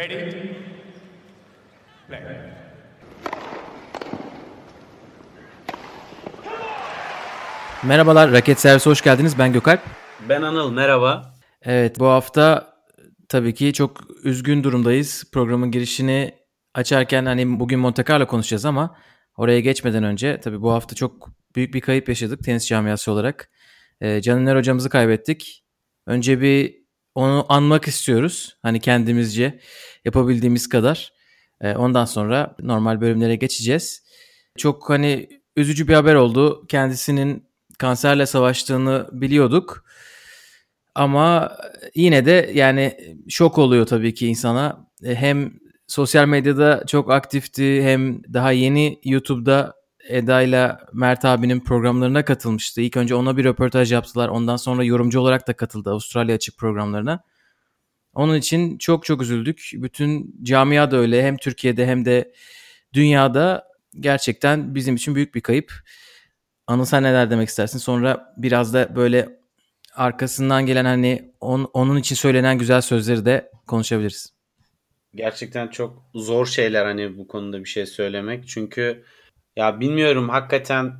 Ready? Play. Merhabalar, Raket Servisi hoş geldiniz. Ben Gökalp. Ben Anıl, merhaba. Evet, bu hafta tabii ki çok üzgün durumdayız. Programın girişini açarken hani bugün Monte Carlo konuşacağız ama oraya geçmeden önce tabii bu hafta çok büyük bir kayıp yaşadık tenis camiası olarak. Ee, Caner hocamızı kaybettik. Önce bir onu anmak istiyoruz. Hani kendimizce yapabildiğimiz kadar. Ee, ondan sonra normal bölümlere geçeceğiz. Çok hani üzücü bir haber oldu. Kendisinin kanserle savaştığını biliyorduk. Ama yine de yani şok oluyor tabii ki insana. E, hem sosyal medyada çok aktifti hem daha yeni YouTube'da Eda ile Mert abinin programlarına katılmıştı. İlk önce ona bir röportaj yaptılar. Ondan sonra yorumcu olarak da katıldı Avustralya Açık programlarına. Onun için çok çok üzüldük. Bütün camia da öyle hem Türkiye'de hem de dünyada gerçekten bizim için büyük bir kayıp. Anıl sen neler demek istersin? Sonra biraz da böyle arkasından gelen hani on, onun için söylenen güzel sözleri de konuşabiliriz. Gerçekten çok zor şeyler hani bu konuda bir şey söylemek. Çünkü ya bilmiyorum hakikaten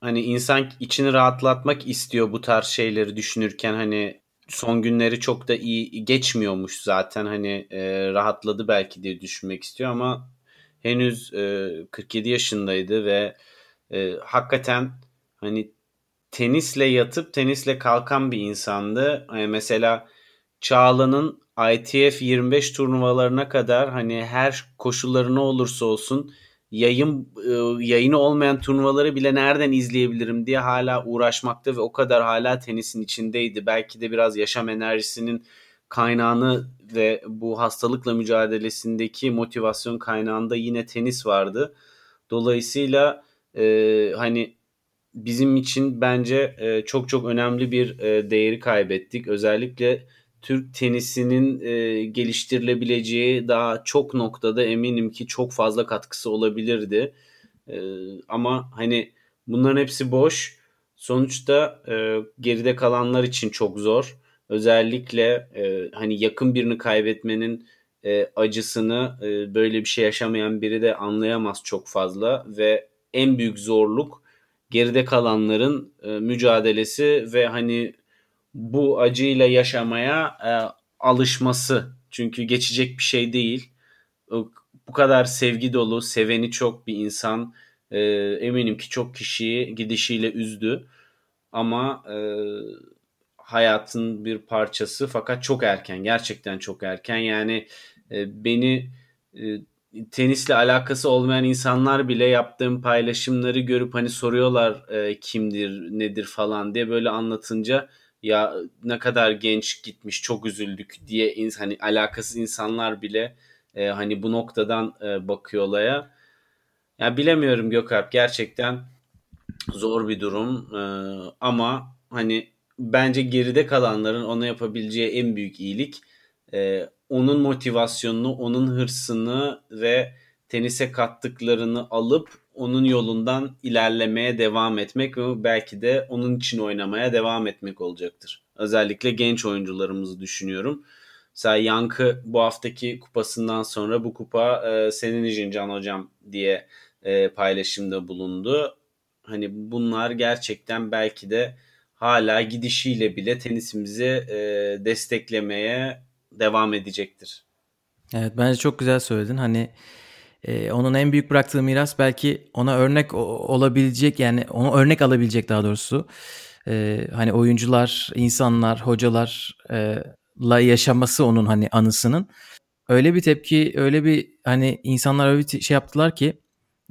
hani insan içini rahatlatmak istiyor bu tarz şeyleri düşünürken hani son günleri çok da iyi geçmiyormuş zaten hani e, rahatladı belki diye düşünmek istiyor ama henüz e, 47 yaşındaydı ve e, hakikaten hani tenisle yatıp tenisle kalkan bir insandı. Yani mesela Çağla'nın ITF 25 turnuvalarına kadar hani her koşulları ne olursa olsun yayın e, yayını olmayan turnuvaları bile nereden izleyebilirim diye hala uğraşmakta ve o kadar hala tenisin içindeydi. Belki de biraz yaşam enerjisinin kaynağını ve bu hastalıkla mücadelesindeki motivasyon kaynağında yine tenis vardı. Dolayısıyla e, hani bizim için bence e, çok çok önemli bir e, değeri kaybettik. Özellikle Türk tenisinin e, geliştirilebileceği daha çok noktada eminim ki çok fazla katkısı olabilirdi. E, ama hani bunların hepsi boş. Sonuçta e, geride kalanlar için çok zor. Özellikle e, hani yakın birini kaybetmenin e, acısını e, böyle bir şey yaşamayan biri de anlayamaz çok fazla ve en büyük zorluk geride kalanların e, mücadelesi ve hani bu acıyla yaşamaya e, alışması. Çünkü geçecek bir şey değil. Bu kadar sevgi dolu, seveni çok bir insan e, eminim ki çok kişiyi gidişiyle üzdü. Ama e, hayatın bir parçası fakat çok erken, gerçekten çok erken. Yani e, beni e, tenisle alakası olmayan insanlar bile yaptığım paylaşımları görüp hani soruyorlar e, kimdir, nedir falan diye böyle anlatınca ya ne kadar genç gitmiş çok üzüldük diye hani alakasız insanlar bile e, hani bu noktadan e, bakıyor olaya. Ya bilemiyorum Gökalp gerçekten zor bir durum e, ama hani bence geride kalanların ona yapabileceği en büyük iyilik e, onun motivasyonunu, onun hırsını ve tenise kattıklarını alıp onun yolundan ilerlemeye devam etmek ve belki de onun için oynamaya devam etmek olacaktır. Özellikle genç oyuncularımızı düşünüyorum. Mesela Yankı bu haftaki kupasından sonra bu kupa e, senin için Can Hocam diye e, paylaşımda bulundu. Hani bunlar gerçekten belki de hala gidişiyle bile tenisimizi e, desteklemeye devam edecektir. Evet bence çok güzel söyledin. Hani e, onun en büyük bıraktığı miras belki ona örnek olabilecek yani onu örnek alabilecek daha doğrusu. E, hani oyuncular, insanlar, hocalarla yaşaması onun hani anısının. Öyle bir tepki, öyle bir hani insanlar öyle bir şey yaptılar ki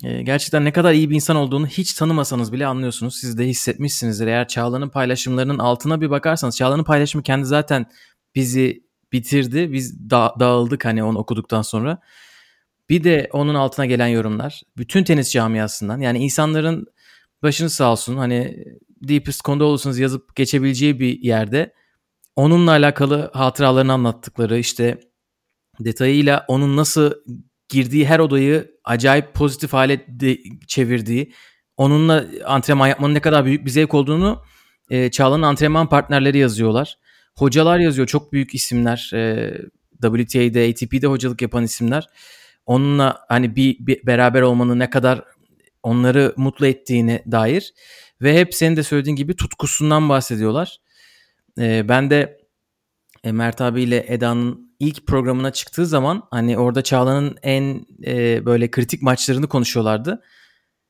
e, gerçekten ne kadar iyi bir insan olduğunu hiç tanımasanız bile anlıyorsunuz. Siz de hissetmişsinizdir. Eğer Çağla'nın paylaşımlarının altına bir bakarsanız Çağla'nın paylaşımı kendi zaten bizi bitirdi. Biz da- dağıldık hani onu okuduktan sonra. Bir de onun altına gelen yorumlar. Bütün tenis camiasından yani insanların başını sağ olsun hani deepest condolences yazıp geçebileceği bir yerde onunla alakalı hatıralarını anlattıkları işte detayıyla onun nasıl girdiği her odayı acayip pozitif hale de çevirdiği, onunla antrenman yapmanın ne kadar büyük bir zevk olduğunu e, Çağla'nın antrenman partnerleri yazıyorlar. Hocalar yazıyor çok büyük isimler. E, WTA'de, ATP'de hocalık yapan isimler. Onunla hani bir, bir beraber olmanın ne kadar onları mutlu ettiğine dair ve hep senin de söylediğin gibi tutkusundan bahsediyorlar. Ee, ben de e, Mert abiyle Eda'nın ilk programına çıktığı zaman hani orada Çağla'nın en e, böyle kritik maçlarını konuşuyorlardı.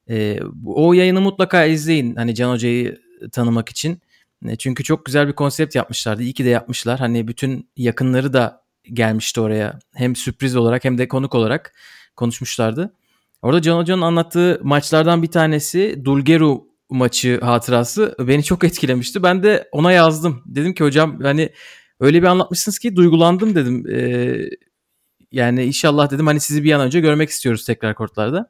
E, o yayını mutlaka izleyin hani Can Hoca'yı tanımak için. E, çünkü çok güzel bir konsept yapmışlardı. İyi ki de yapmışlar. Hani bütün yakınları da gelmişti oraya. Hem sürpriz olarak hem de konuk olarak konuşmuşlardı. Orada Can Hoca'nın anlattığı maçlardan bir tanesi Dulgeru maçı hatırası beni çok etkilemişti. Ben de ona yazdım. Dedim ki hocam hani öyle bir anlatmışsınız ki duygulandım dedim. Ee, yani inşallah dedim hani sizi bir an önce görmek istiyoruz tekrar kortlarda.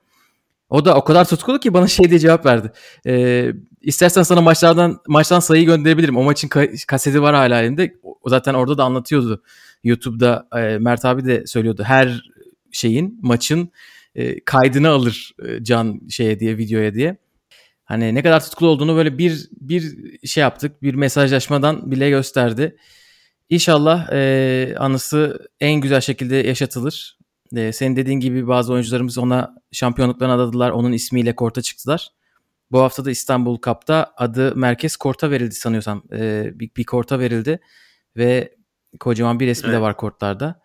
O da o kadar tutkulu ki bana şey diye cevap verdi. Ee, istersen sana maçlardan maçtan sayı gönderebilirim. O maçın ka- kaseti var hala elinde. O zaten orada da anlatıyordu. YouTube'da e, Mert abi de söylüyordu. Her şeyin maçın e, kaydını alır e, Can şeye diye videoya diye. Hani ne kadar tutkulu olduğunu böyle bir bir şey yaptık. Bir mesajlaşmadan bile gösterdi. İnşallah e, anısı en güzel şekilde yaşatılır. E, senin dediğin gibi bazı oyuncularımız ona şampiyonluklarını adadılar. Onun ismiyle korta çıktılar. Bu hafta da İstanbul Cup'ta adı Merkez Kort'a verildi sanıyorsam. E, bir, bir korta verildi ve kocaman bir resmi evet. de var kortlarda.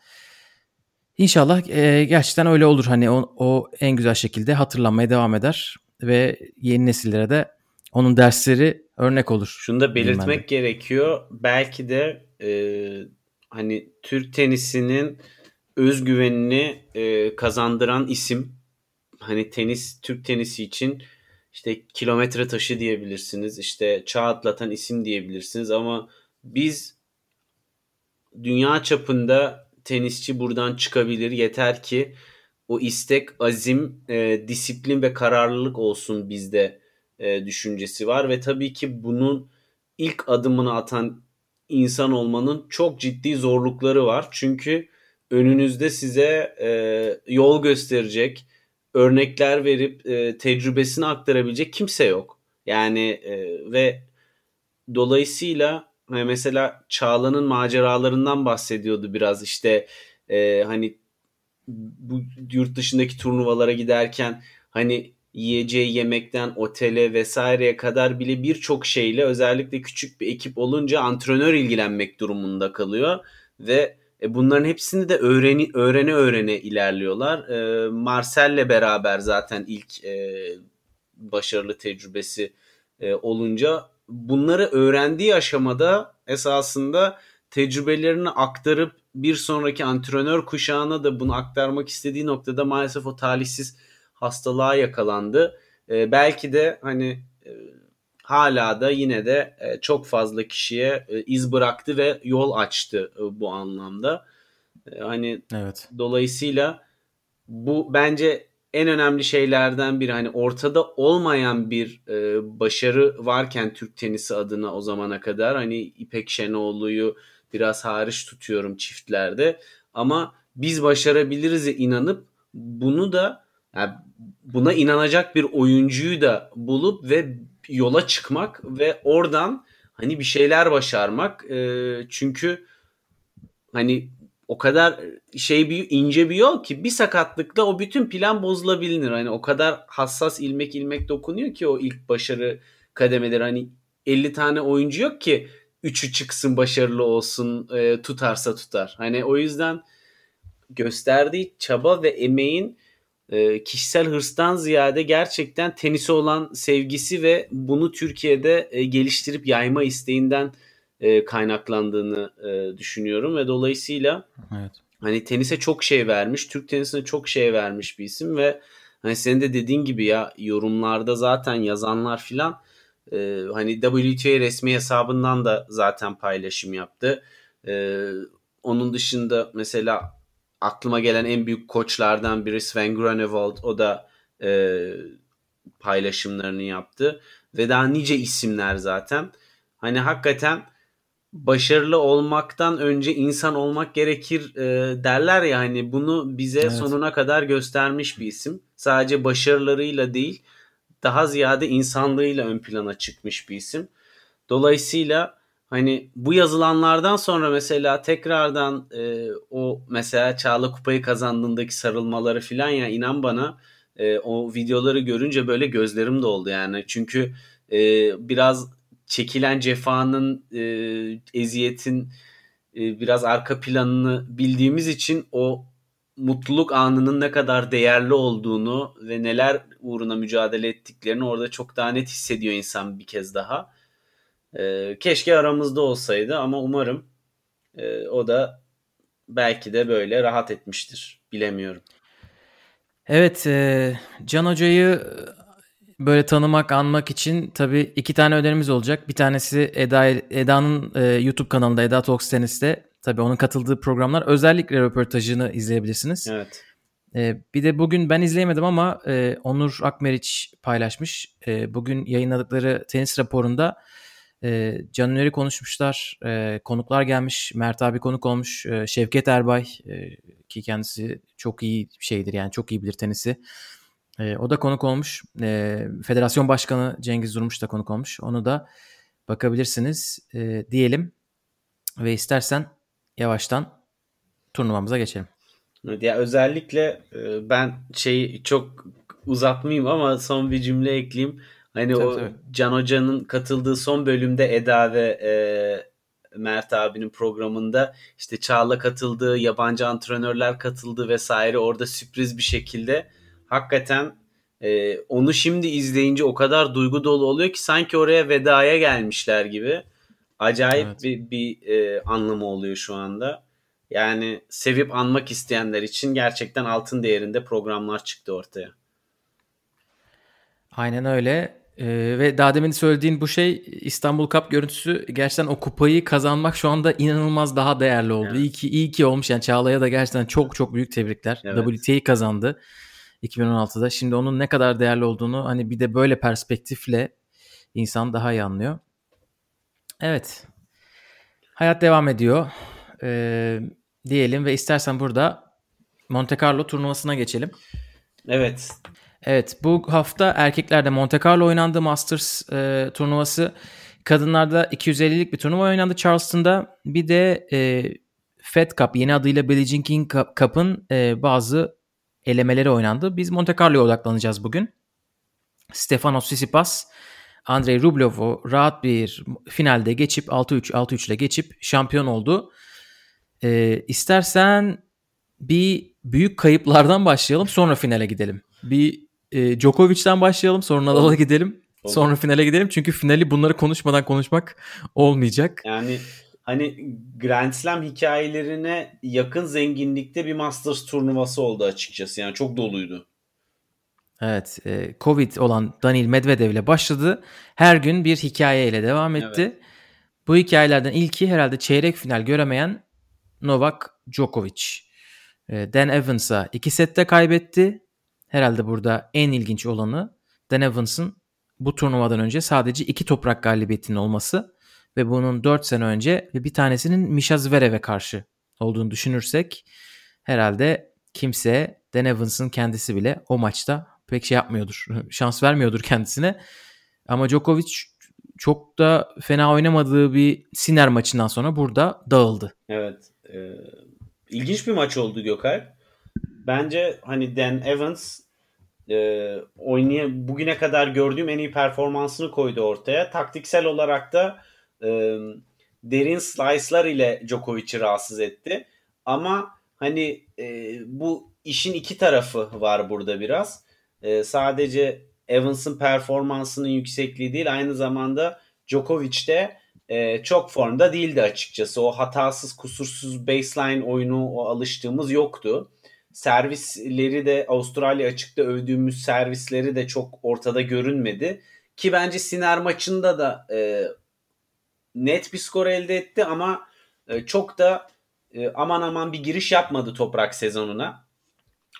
İnşallah e, gerçekten öyle olur. Hani o, o en güzel şekilde hatırlanmaya devam eder ve yeni nesillere de onun dersleri örnek olur. Şunu da belirtmek gerekiyor. Belki de e, hani Türk tenisinin özgüvenini e, kazandıran isim hani tenis Türk tenisi için işte kilometre taşı diyebilirsiniz. işte çağ atlatan isim diyebilirsiniz ama biz dünya çapında tenisçi buradan çıkabilir. Yeter ki o istek, azim, e, disiplin ve kararlılık olsun bizde e, düşüncesi var ve tabii ki bunun ilk adımını atan insan olmanın çok ciddi zorlukları var. Çünkü önünüzde size e, yol gösterecek, örnekler verip e, tecrübesini aktarabilecek kimse yok. Yani e, ve dolayısıyla mesela Çağla'nın maceralarından bahsediyordu biraz işte e, hani bu yurt dışındaki turnuvalara giderken hani yiyeceği yemekten otele vesaireye kadar bile birçok şeyle özellikle küçük bir ekip olunca antrenör ilgilenmek durumunda kalıyor ve e, bunların hepsini de öğreni öğrene öğrene ilerliyorlar. E, Marcel'le beraber zaten ilk e, başarılı tecrübesi e, olunca bunları öğrendiği aşamada esasında tecrübelerini aktarıp bir sonraki antrenör kuşağına da bunu aktarmak istediği noktada maalesef o talihsiz hastalığa yakalandı. E, belki de hani e, hala da yine de e, çok fazla kişiye e, iz bıraktı ve yol açtı e, bu anlamda. E, hani evet. dolayısıyla bu bence en önemli şeylerden biri hani ortada olmayan bir e, başarı varken Türk tenisi adına o zamana kadar hani İpek Şenoğlu'yu biraz hariç tutuyorum çiftlerde. Ama biz başarabiliriz inanıp bunu da yani buna inanacak bir oyuncuyu da bulup ve yola çıkmak ve oradan hani bir şeyler başarmak e, çünkü hani o kadar şey bir ince bir yol ki bir sakatlıkla o bütün plan bozulabilir. Hani o kadar hassas ilmek ilmek dokunuyor ki o ilk başarı kademeleri. Hani 50 tane oyuncu yok ki üçü çıksın başarılı olsun e, tutarsa tutar. Hani o yüzden gösterdiği çaba ve emeğin e, kişisel hırstan ziyade gerçekten tenisi olan sevgisi ve bunu Türkiye'de e, geliştirip yayma isteğinden e, kaynaklandığını e, düşünüyorum ve dolayısıyla evet. hani tenise çok şey vermiş, Türk tenisine çok şey vermiş bir isim ve hani senin de dediğin gibi ya yorumlarda zaten yazanlar filan e, hani WTA resmi hesabından da zaten paylaşım yaptı. E, onun dışında mesela aklıma gelen en büyük koçlardan biri Sven Grunewald o da e, paylaşımlarını yaptı ve daha nice isimler zaten. Hani hakikaten başarılı olmaktan önce insan olmak gerekir e, derler ya hani bunu bize evet. sonuna kadar göstermiş bir isim. Sadece başarılarıyla değil daha ziyade insanlığıyla ön plana çıkmış bir isim. Dolayısıyla hani bu yazılanlardan sonra mesela tekrardan e, o mesela Çağla Kupayı kazandığındaki sarılmaları filan ya inan bana e, o videoları görünce böyle gözlerim doldu yani. Çünkü e, biraz çekilen cefanın, e, eziyetin e, biraz arka planını bildiğimiz için o mutluluk anının ne kadar değerli olduğunu ve neler uğruna mücadele ettiklerini orada çok daha net hissediyor insan bir kez daha. E, keşke aramızda olsaydı ama umarım e, o da belki de böyle rahat etmiştir. Bilemiyorum. Evet, e, Can Hoca'yı böyle tanımak, anmak için tabii iki tane önerimiz olacak. Bir tanesi Eda Eda'nın e, YouTube kanalında Eda Talks Tennis'te tabii onun katıldığı programlar özellikle röportajını izleyebilirsiniz. Evet. E, bir de bugün ben izleyemedim ama e, Onur Akmeriç paylaşmış. E, bugün yayınladıkları tenis raporunda e, Can Üner'i konuşmuşlar. E, konuklar gelmiş. Mert abi konuk olmuş. E, Şevket Erbay e, ki kendisi çok iyi şeydir yani çok iyi bilir tenisi. E, o da konuk olmuş. E, Federasyon Başkanı Cengiz Durmuş da konuk olmuş. Onu da bakabilirsiniz e, diyelim. Ve istersen yavaştan turnuvamıza geçelim. Evet, ya özellikle e, ben şeyi çok uzatmayayım ama son bir cümle ekleyeyim. Hani tabii, o tabii. Can Hoca'nın katıldığı son bölümde Eda ve e, Mert abinin programında işte Çağla katıldı, yabancı antrenörler katıldı vesaire orada sürpriz bir şekilde hakikaten e, onu şimdi izleyince o kadar duygu dolu oluyor ki sanki oraya vedaya gelmişler gibi. Acayip evet. bir, bir e, anlamı oluyor şu anda. Yani sevip anmak isteyenler için gerçekten altın değerinde programlar çıktı ortaya. Aynen öyle. Ee, ve daha demin söylediğin bu şey İstanbul Cup görüntüsü gerçekten o kupayı kazanmak şu anda inanılmaz daha değerli oldu. Evet. İyi ki iyi ki olmuş yani Çağla'ya da gerçekten çok çok büyük tebrikler. Evet. WTA'yı kazandı 2016'da. Şimdi onun ne kadar değerli olduğunu hani bir de böyle perspektifle insan daha iyi anlıyor. Evet. Hayat devam ediyor. Ee, diyelim ve istersen burada Monte Carlo turnuvasına geçelim. Evet. Evet bu hafta erkeklerde Monte Carlo oynandı Masters e, turnuvası. Kadınlarda 250'lik bir turnuva oynandı Charleston'da. Bir de e, Fed Cup yeni adıyla Billie Jean King Cup'ın e, bazı elemeleri oynandı. Biz Monte Carlo'ya odaklanacağız bugün. Stefanos Tsitsipas, Andrei Rublev'u rahat bir finalde geçip 6-3 6-3 ile geçip şampiyon oldu. E, istersen bir büyük kayıplardan başlayalım sonra finale gidelim. Bir e, Djokovic'ten başlayalım sonra Nadal'a gidelim. Olur. Sonra finale gidelim çünkü finali bunları konuşmadan konuşmak olmayacak. Yani hani Grand Slam hikayelerine yakın zenginlikte bir Masters turnuvası oldu açıkçası. Yani çok doluydu. Evet, e, Covid olan Daniil Medvedev ile başladı. Her gün bir hikayeyle devam etti. Evet. Bu hikayelerden ilki herhalde çeyrek final göremeyen Novak Djokovic. E, Dan Evans'a iki sette kaybetti herhalde burada en ilginç olanı Dan Evans'ın bu turnuvadan önce sadece iki toprak galibiyetinin olması ve bunun 4 sene önce ve bir tanesinin Misha Zverev'e karşı olduğunu düşünürsek herhalde kimse Dan Evans'ın kendisi bile o maçta pek şey yapmıyordur. Şans vermiyordur kendisine. Ama Djokovic çok da fena oynamadığı bir Siner maçından sonra burada dağıldı. Evet. E, ilginç bir maç oldu Gökay. Bence hani Dan Evans e, oynaya bugüne kadar gördüğüm en iyi performansını koydu ortaya. Taktiksel olarak da e, derin slice'lar ile Djokovic'i rahatsız etti. Ama hani e, bu işin iki tarafı var burada biraz. E, sadece Evans'ın performansının yüksekliği değil aynı zamanda Djokovic de e, çok formda değildi açıkçası. O hatasız kusursuz baseline oyunu o alıştığımız yoktu servisleri de Avustralya açıkta övdüğümüz servisleri de çok ortada görünmedi. Ki bence Siner maçında da e, net bir skor elde etti ama e, çok da e, aman aman bir giriş yapmadı toprak sezonuna.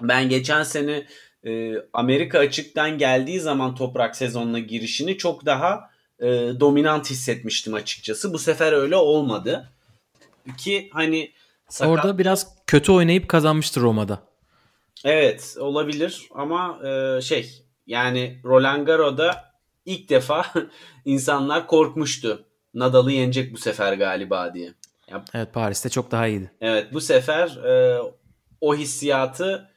Ben geçen sene e, Amerika açıktan geldiği zaman toprak sezonuna girişini çok daha e, dominant hissetmiştim açıkçası. Bu sefer öyle olmadı. Ki hani Sakat... Orada biraz kötü oynayıp kazanmıştı Roma'da. Evet olabilir ama e, şey yani Roland Garros'da ilk defa insanlar korkmuştu Nadal'ı yenecek bu sefer galiba diye. Ya, evet Paris'te çok daha iyiydi. Evet bu sefer e, o hissiyatı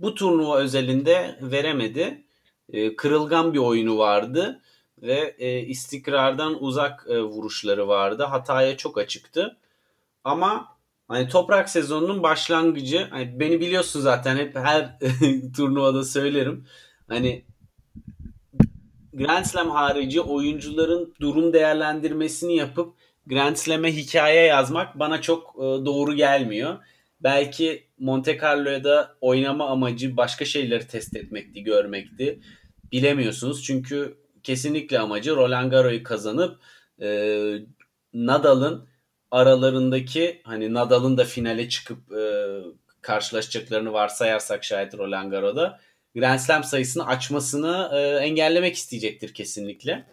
bu turnuva özelinde veremedi. E, kırılgan bir oyunu vardı ve e, istikrardan uzak e, vuruşları vardı. Hataya çok açıktı. Ama hani toprak sezonunun başlangıcı hani beni biliyorsun zaten hep her turnuvada söylerim. Hani Grand Slam harici oyuncuların durum değerlendirmesini yapıp Grand Slam'e hikaye yazmak bana çok e, doğru gelmiyor. Belki Monte Carlo'ya da oynama amacı başka şeyleri test etmekti, görmekti. Bilemiyorsunuz çünkü kesinlikle amacı Roland Garros'u kazanıp e, Nadal'ın aralarındaki hani Nadal'ın da finale çıkıp e, karşılaşacaklarını varsayarsak şayet Roland Garros'da Grand Slam sayısını açmasını e, engellemek isteyecektir kesinlikle.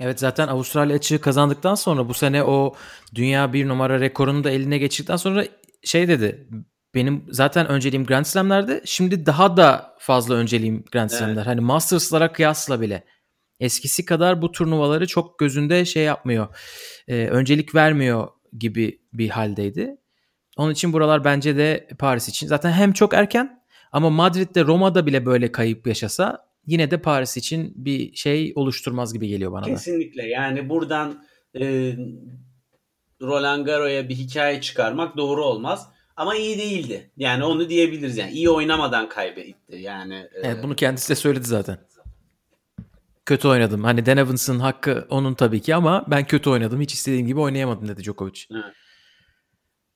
Evet zaten Avustralya açığı kazandıktan sonra bu sene o dünya bir numara rekorunu da eline geçirdikten sonra şey dedi. Benim zaten önceliğim Grand Slam'lerde. Şimdi daha da fazla önceliğim Grand Slam'ler. Evet. Hani Masters'lara kıyasla bile. Eskisi kadar bu turnuvaları çok gözünde şey yapmıyor. E, öncelik vermiyor gibi bir haldeydi. Onun için buralar bence de Paris için. Zaten hem çok erken ama Madrid'de Roma'da bile böyle kayıp yaşasa yine de Paris için bir şey oluşturmaz gibi geliyor bana Kesinlikle. da. Kesinlikle. Yani buradan e, Roland Garros'a bir hikaye çıkarmak doğru olmaz. Ama iyi değildi. Yani onu diyebiliriz. Yani iyi oynamadan kaybetti. Yani e, Evet bunu kendisi de söyledi zaten. Kötü oynadım. Hani Dan Evans'ın hakkı onun tabii ki ama ben kötü oynadım. Hiç istediğim gibi oynayamadım dedi Djokovic. Evet,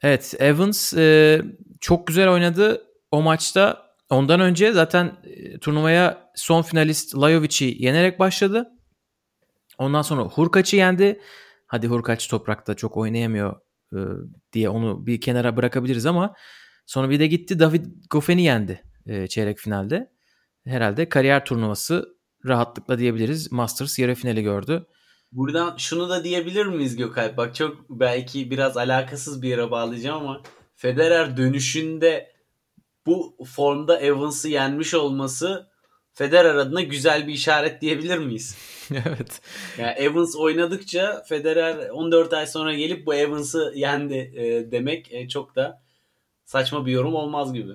evet Evans e, çok güzel oynadı o maçta. Ondan önce zaten e, turnuvaya son finalist Lajovic'i yenerek başladı. Ondan sonra Hurkaç'ı yendi. Hadi Hurkaç toprakta çok oynayamıyor e, diye onu bir kenara bırakabiliriz ama sonra bir de gitti David Goffen'i yendi e, çeyrek finalde. Herhalde kariyer turnuvası rahatlıkla diyebiliriz. Masters yarı finali gördü. Buradan şunu da diyebilir miyiz Gökalp? Bak çok belki biraz alakasız bir yere bağlayacağım ama Federer dönüşünde bu formda Evans'ı yenmiş olması Federer adına güzel bir işaret diyebilir miyiz? evet. Yani Evans oynadıkça Federer 14 ay sonra gelip bu Evans'ı yendi e, demek e, çok da saçma bir yorum olmaz gibi.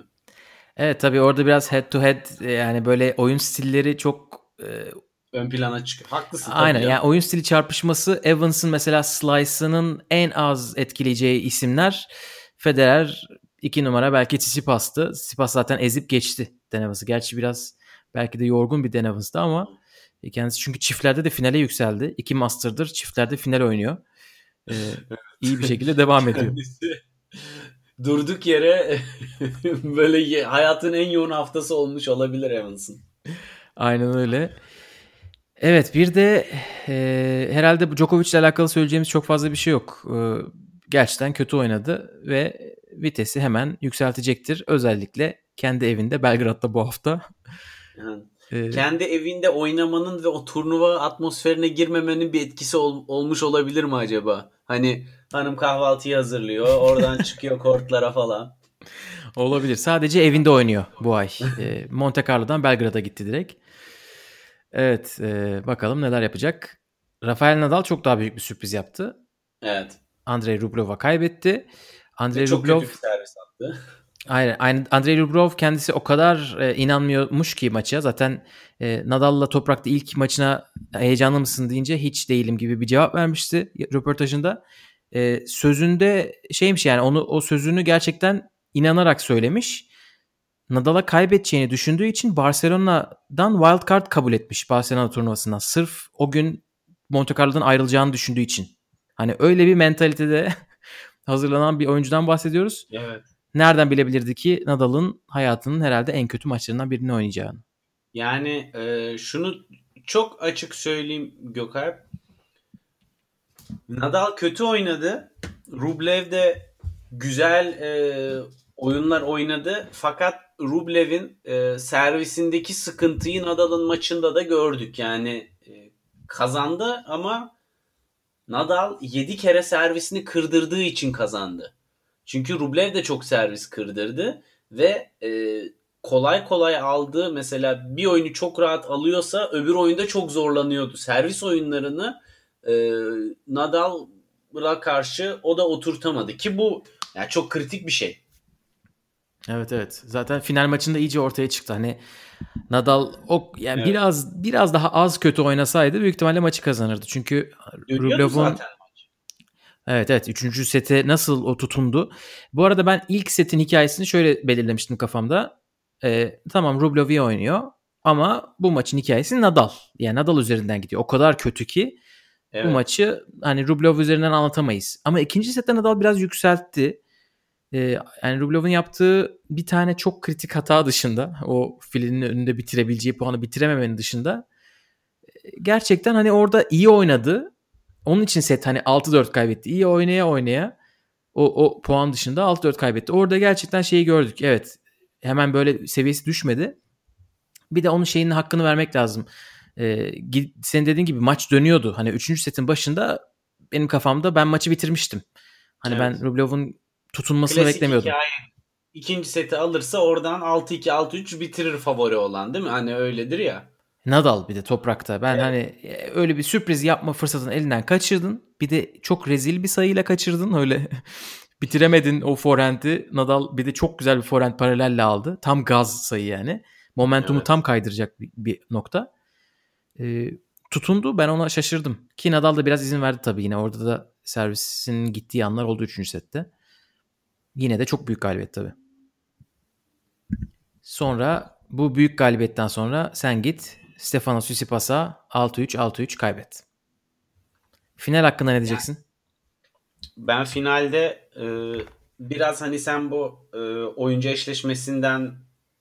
Evet tabii orada biraz head to head e, yani böyle oyun stilleri çok e, ön plana çıkıyor. Haklısın. Aynen ya. yani oyun stili çarpışması Evans'ın mesela slice'ının en az etkileyeceği isimler Federer 2 numara belki Tsitsipas'tı. Tsitsipas zaten ezip geçti Denevas'ı. Gerçi biraz belki de yorgun bir Denevas'tı ama kendisi çünkü çiftlerde de finale yükseldi. İki Master'dır çiftlerde final oynuyor. Ee, iyi bir şekilde devam ediyor. durduk yere böyle hayatın en yoğun haftası olmuş olabilir Evans'ın. Aynen öyle. Evet bir de e, herhalde bu Djokovic ile alakalı söyleyeceğimiz çok fazla bir şey yok. E, gerçekten kötü oynadı ve vitesi hemen yükseltecektir. Özellikle kendi evinde Belgrad'da bu hafta. Yani, ee, kendi evinde oynamanın ve o turnuva atmosferine girmemenin bir etkisi ol, olmuş olabilir mi acaba? Hani hanım kahvaltıyı hazırlıyor, oradan çıkıyor kortlara falan. Olabilir. Sadece evinde oynuyor bu ay. E, Monte Carlo'dan Belgrad'a gitti direkt. Evet, e, bakalım neler yapacak. Rafael Nadal çok daha büyük bir sürpriz yaptı. Evet. Andrei Rublev'a kaybetti. Andrei çok Rublev kötü bir servis attı. Aynen. Andrei Rublev kendisi o kadar e, inanmıyormuş ki maça. Zaten e, Nadal'la toprakta ilk maçına heyecanlı mısın deyince hiç değilim gibi bir cevap vermişti röportajında. E, sözünde şeymiş yani onu o sözünü gerçekten inanarak söylemiş. Nadal'a kaybedeceğini düşündüğü için Barcelona'dan wild card kabul etmiş Barcelona turnuvasından. Sırf o gün Monte Carlo'dan ayrılacağını düşündüğü için. Hani öyle bir mentalitede hazırlanan bir oyuncudan bahsediyoruz. Evet. Nereden bilebilirdi ki Nadal'ın hayatının herhalde en kötü maçlarından birini oynayacağını? Yani e, şunu çok açık söyleyeyim Gökalp. Nadal kötü oynadı. Rublev de güzel e, oyunlar oynadı. Fakat Rublev'in e, servisindeki sıkıntıyı Nadal'ın maçında da gördük. Yani e, kazandı ama Nadal 7 kere servisini kırdırdığı için kazandı. Çünkü Rublev de çok servis kırdırdı ve e, kolay kolay aldığı mesela bir oyunu çok rahat alıyorsa öbür oyunda çok zorlanıyordu. Servis oyunlarını e, Nadal'a karşı o da oturtamadı ki bu yani çok kritik bir şey. Evet evet. Zaten final maçında iyice ortaya çıktı. Hani Nadal o yani evet. biraz biraz daha az kötü oynasaydı büyük ihtimalle maçı kazanırdı. Çünkü Rublev'un Evet evet. Üçüncü sete nasıl o tutundu. Bu arada ben ilk setin hikayesini şöyle belirlemiştim kafamda. Ee, tamam Rublev oynuyor ama bu maçın hikayesi Nadal. Yani Nadal üzerinden gidiyor. O kadar kötü ki evet. bu maçı hani Rublev üzerinden anlatamayız. Ama ikinci sette Nadal biraz yükseltti. Ee, yani Rublev'in yaptığı bir tane çok kritik hata dışında o filinin önünde bitirebileceği puanı bitirememenin dışında gerçekten hani orada iyi oynadı. Onun için set hani 6-4 kaybetti. İyi oynaya oynaya o, o puan dışında 6-4 kaybetti. Orada gerçekten şeyi gördük. Evet hemen böyle seviyesi düşmedi. Bir de onun şeyinin hakkını vermek lazım. Ee, senin dediğin gibi maç dönüyordu. Hani 3. setin başında benim kafamda ben maçı bitirmiştim. Hani evet. ben Rublev'in tutunmasını Klasik beklemiyordum. Hikaye. İkinci seti alırsa oradan 6-2 6-3 bitirir favori olan değil mi? Hani öyledir ya. Nadal bir de toprakta. Ben evet. hani e, öyle bir sürpriz yapma fırsatını elinden kaçırdın. Bir de çok rezil bir sayıyla kaçırdın öyle. Bitiremedin o forehand'i. Nadal bir de çok güzel bir forehand paralelle aldı. Tam gaz sayı yani. Momentumu evet. tam kaydıracak bir, bir nokta. Ee, tutundu. Ben ona şaşırdım. Ki Nadal da biraz izin verdi tabii yine. Orada da servisin gittiği anlar oldu 3. sette. Yine de çok büyük galibiyet tabii. Sonra bu büyük galibiyetten sonra sen git Stefanos Tsitsipas'a 6-3 6-3 kaybet. Final hakkında ne diyeceksin? Ben finalde e, biraz hani sen bu e, oyuncu eşleşmesinden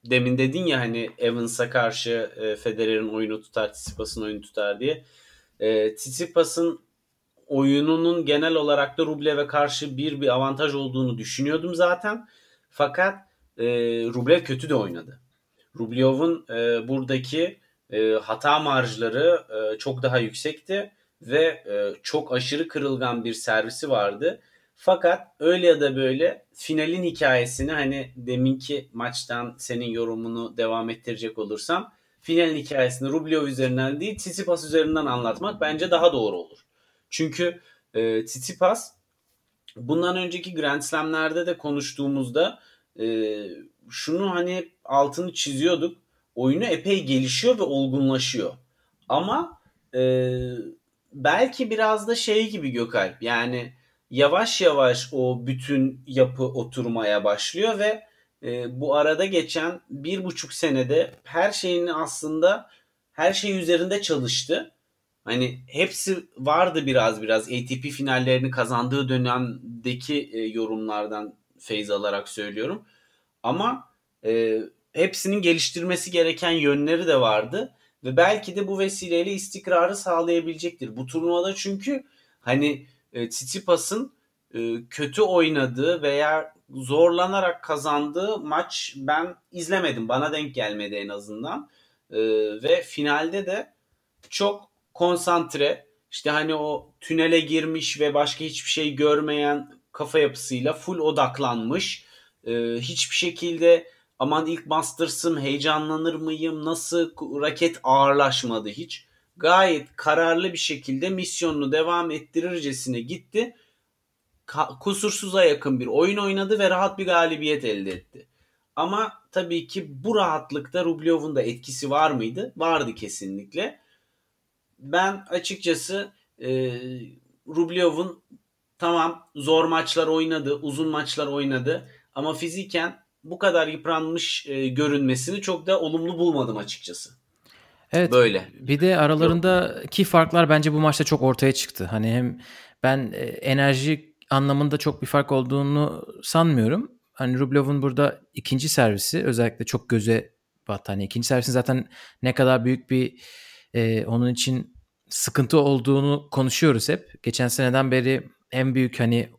demin dedin ya hani Evans'a karşı e, Federer'in oyunu tutar, Tsitsipas'ın oyunu tutar diye. E, Tsitsipas'ın oyununun genel olarak da Rublev'e karşı bir bir avantaj olduğunu düşünüyordum zaten. Fakat e, Rublev kötü de oynadı. Rublev'in e, buradaki e, hata marjları e, çok daha yüksekti ve e, çok aşırı kırılgan bir servisi vardı. Fakat öyle ya da böyle finalin hikayesini hani deminki maçtan senin yorumunu devam ettirecek olursam finalin hikayesini Rublev üzerinden değil Tsitsipas üzerinden anlatmak bence daha doğru olur. Çünkü e, Tsitsipas bundan önceki Grand Slam'lerde de konuştuğumuzda e, şunu hani altını çiziyorduk. Oyunu epey gelişiyor ve olgunlaşıyor. Ama e, belki biraz da şey gibi Gökalp yani yavaş yavaş o bütün yapı oturmaya başlıyor ve e, bu arada geçen bir buçuk senede her şeyini aslında her şey üzerinde çalıştı Hani hepsi vardı biraz biraz ATP finallerini kazandığı dönemdeki e, yorumlardan feyz alarak söylüyorum. Ama e, hepsinin geliştirmesi gereken yönleri de vardı ve belki de bu vesileyle istikrarı sağlayabilecektir. Bu turnuvada çünkü hani e, Tsitsipas'ın e, kötü oynadığı veya zorlanarak kazandığı maç ben izlemedim. Bana denk gelmedi en azından. E, ve finalde de çok konsantre işte hani o tünele girmiş ve başka hiçbir şey görmeyen kafa yapısıyla full odaklanmış. Ee, hiçbir şekilde aman ilk Masters'ım heyecanlanır mıyım nasıl raket ağırlaşmadı hiç. Gayet kararlı bir şekilde misyonunu devam ettirircesine gitti. Ka- kusursuza yakın bir oyun oynadı ve rahat bir galibiyet elde etti. Ama tabii ki bu rahatlıkta Rublev'un da etkisi var mıydı? Vardı kesinlikle ben açıkçası e, Rublev'in tamam zor maçlar oynadı, uzun maçlar oynadı ama fiziken bu kadar yıpranmış e, görünmesini çok da olumlu bulmadım açıkçası. Evet. Böyle. Bir de aralarındaki farklar bence bu maçta çok ortaya çıktı. Hani hem ben e, enerji anlamında çok bir fark olduğunu sanmıyorum. Hani Rublev'in burada ikinci servisi özellikle çok göze battı. Hani ikinci servisin zaten ne kadar büyük bir e, onun için sıkıntı olduğunu konuşuyoruz hep. Geçen seneden beri en büyük hani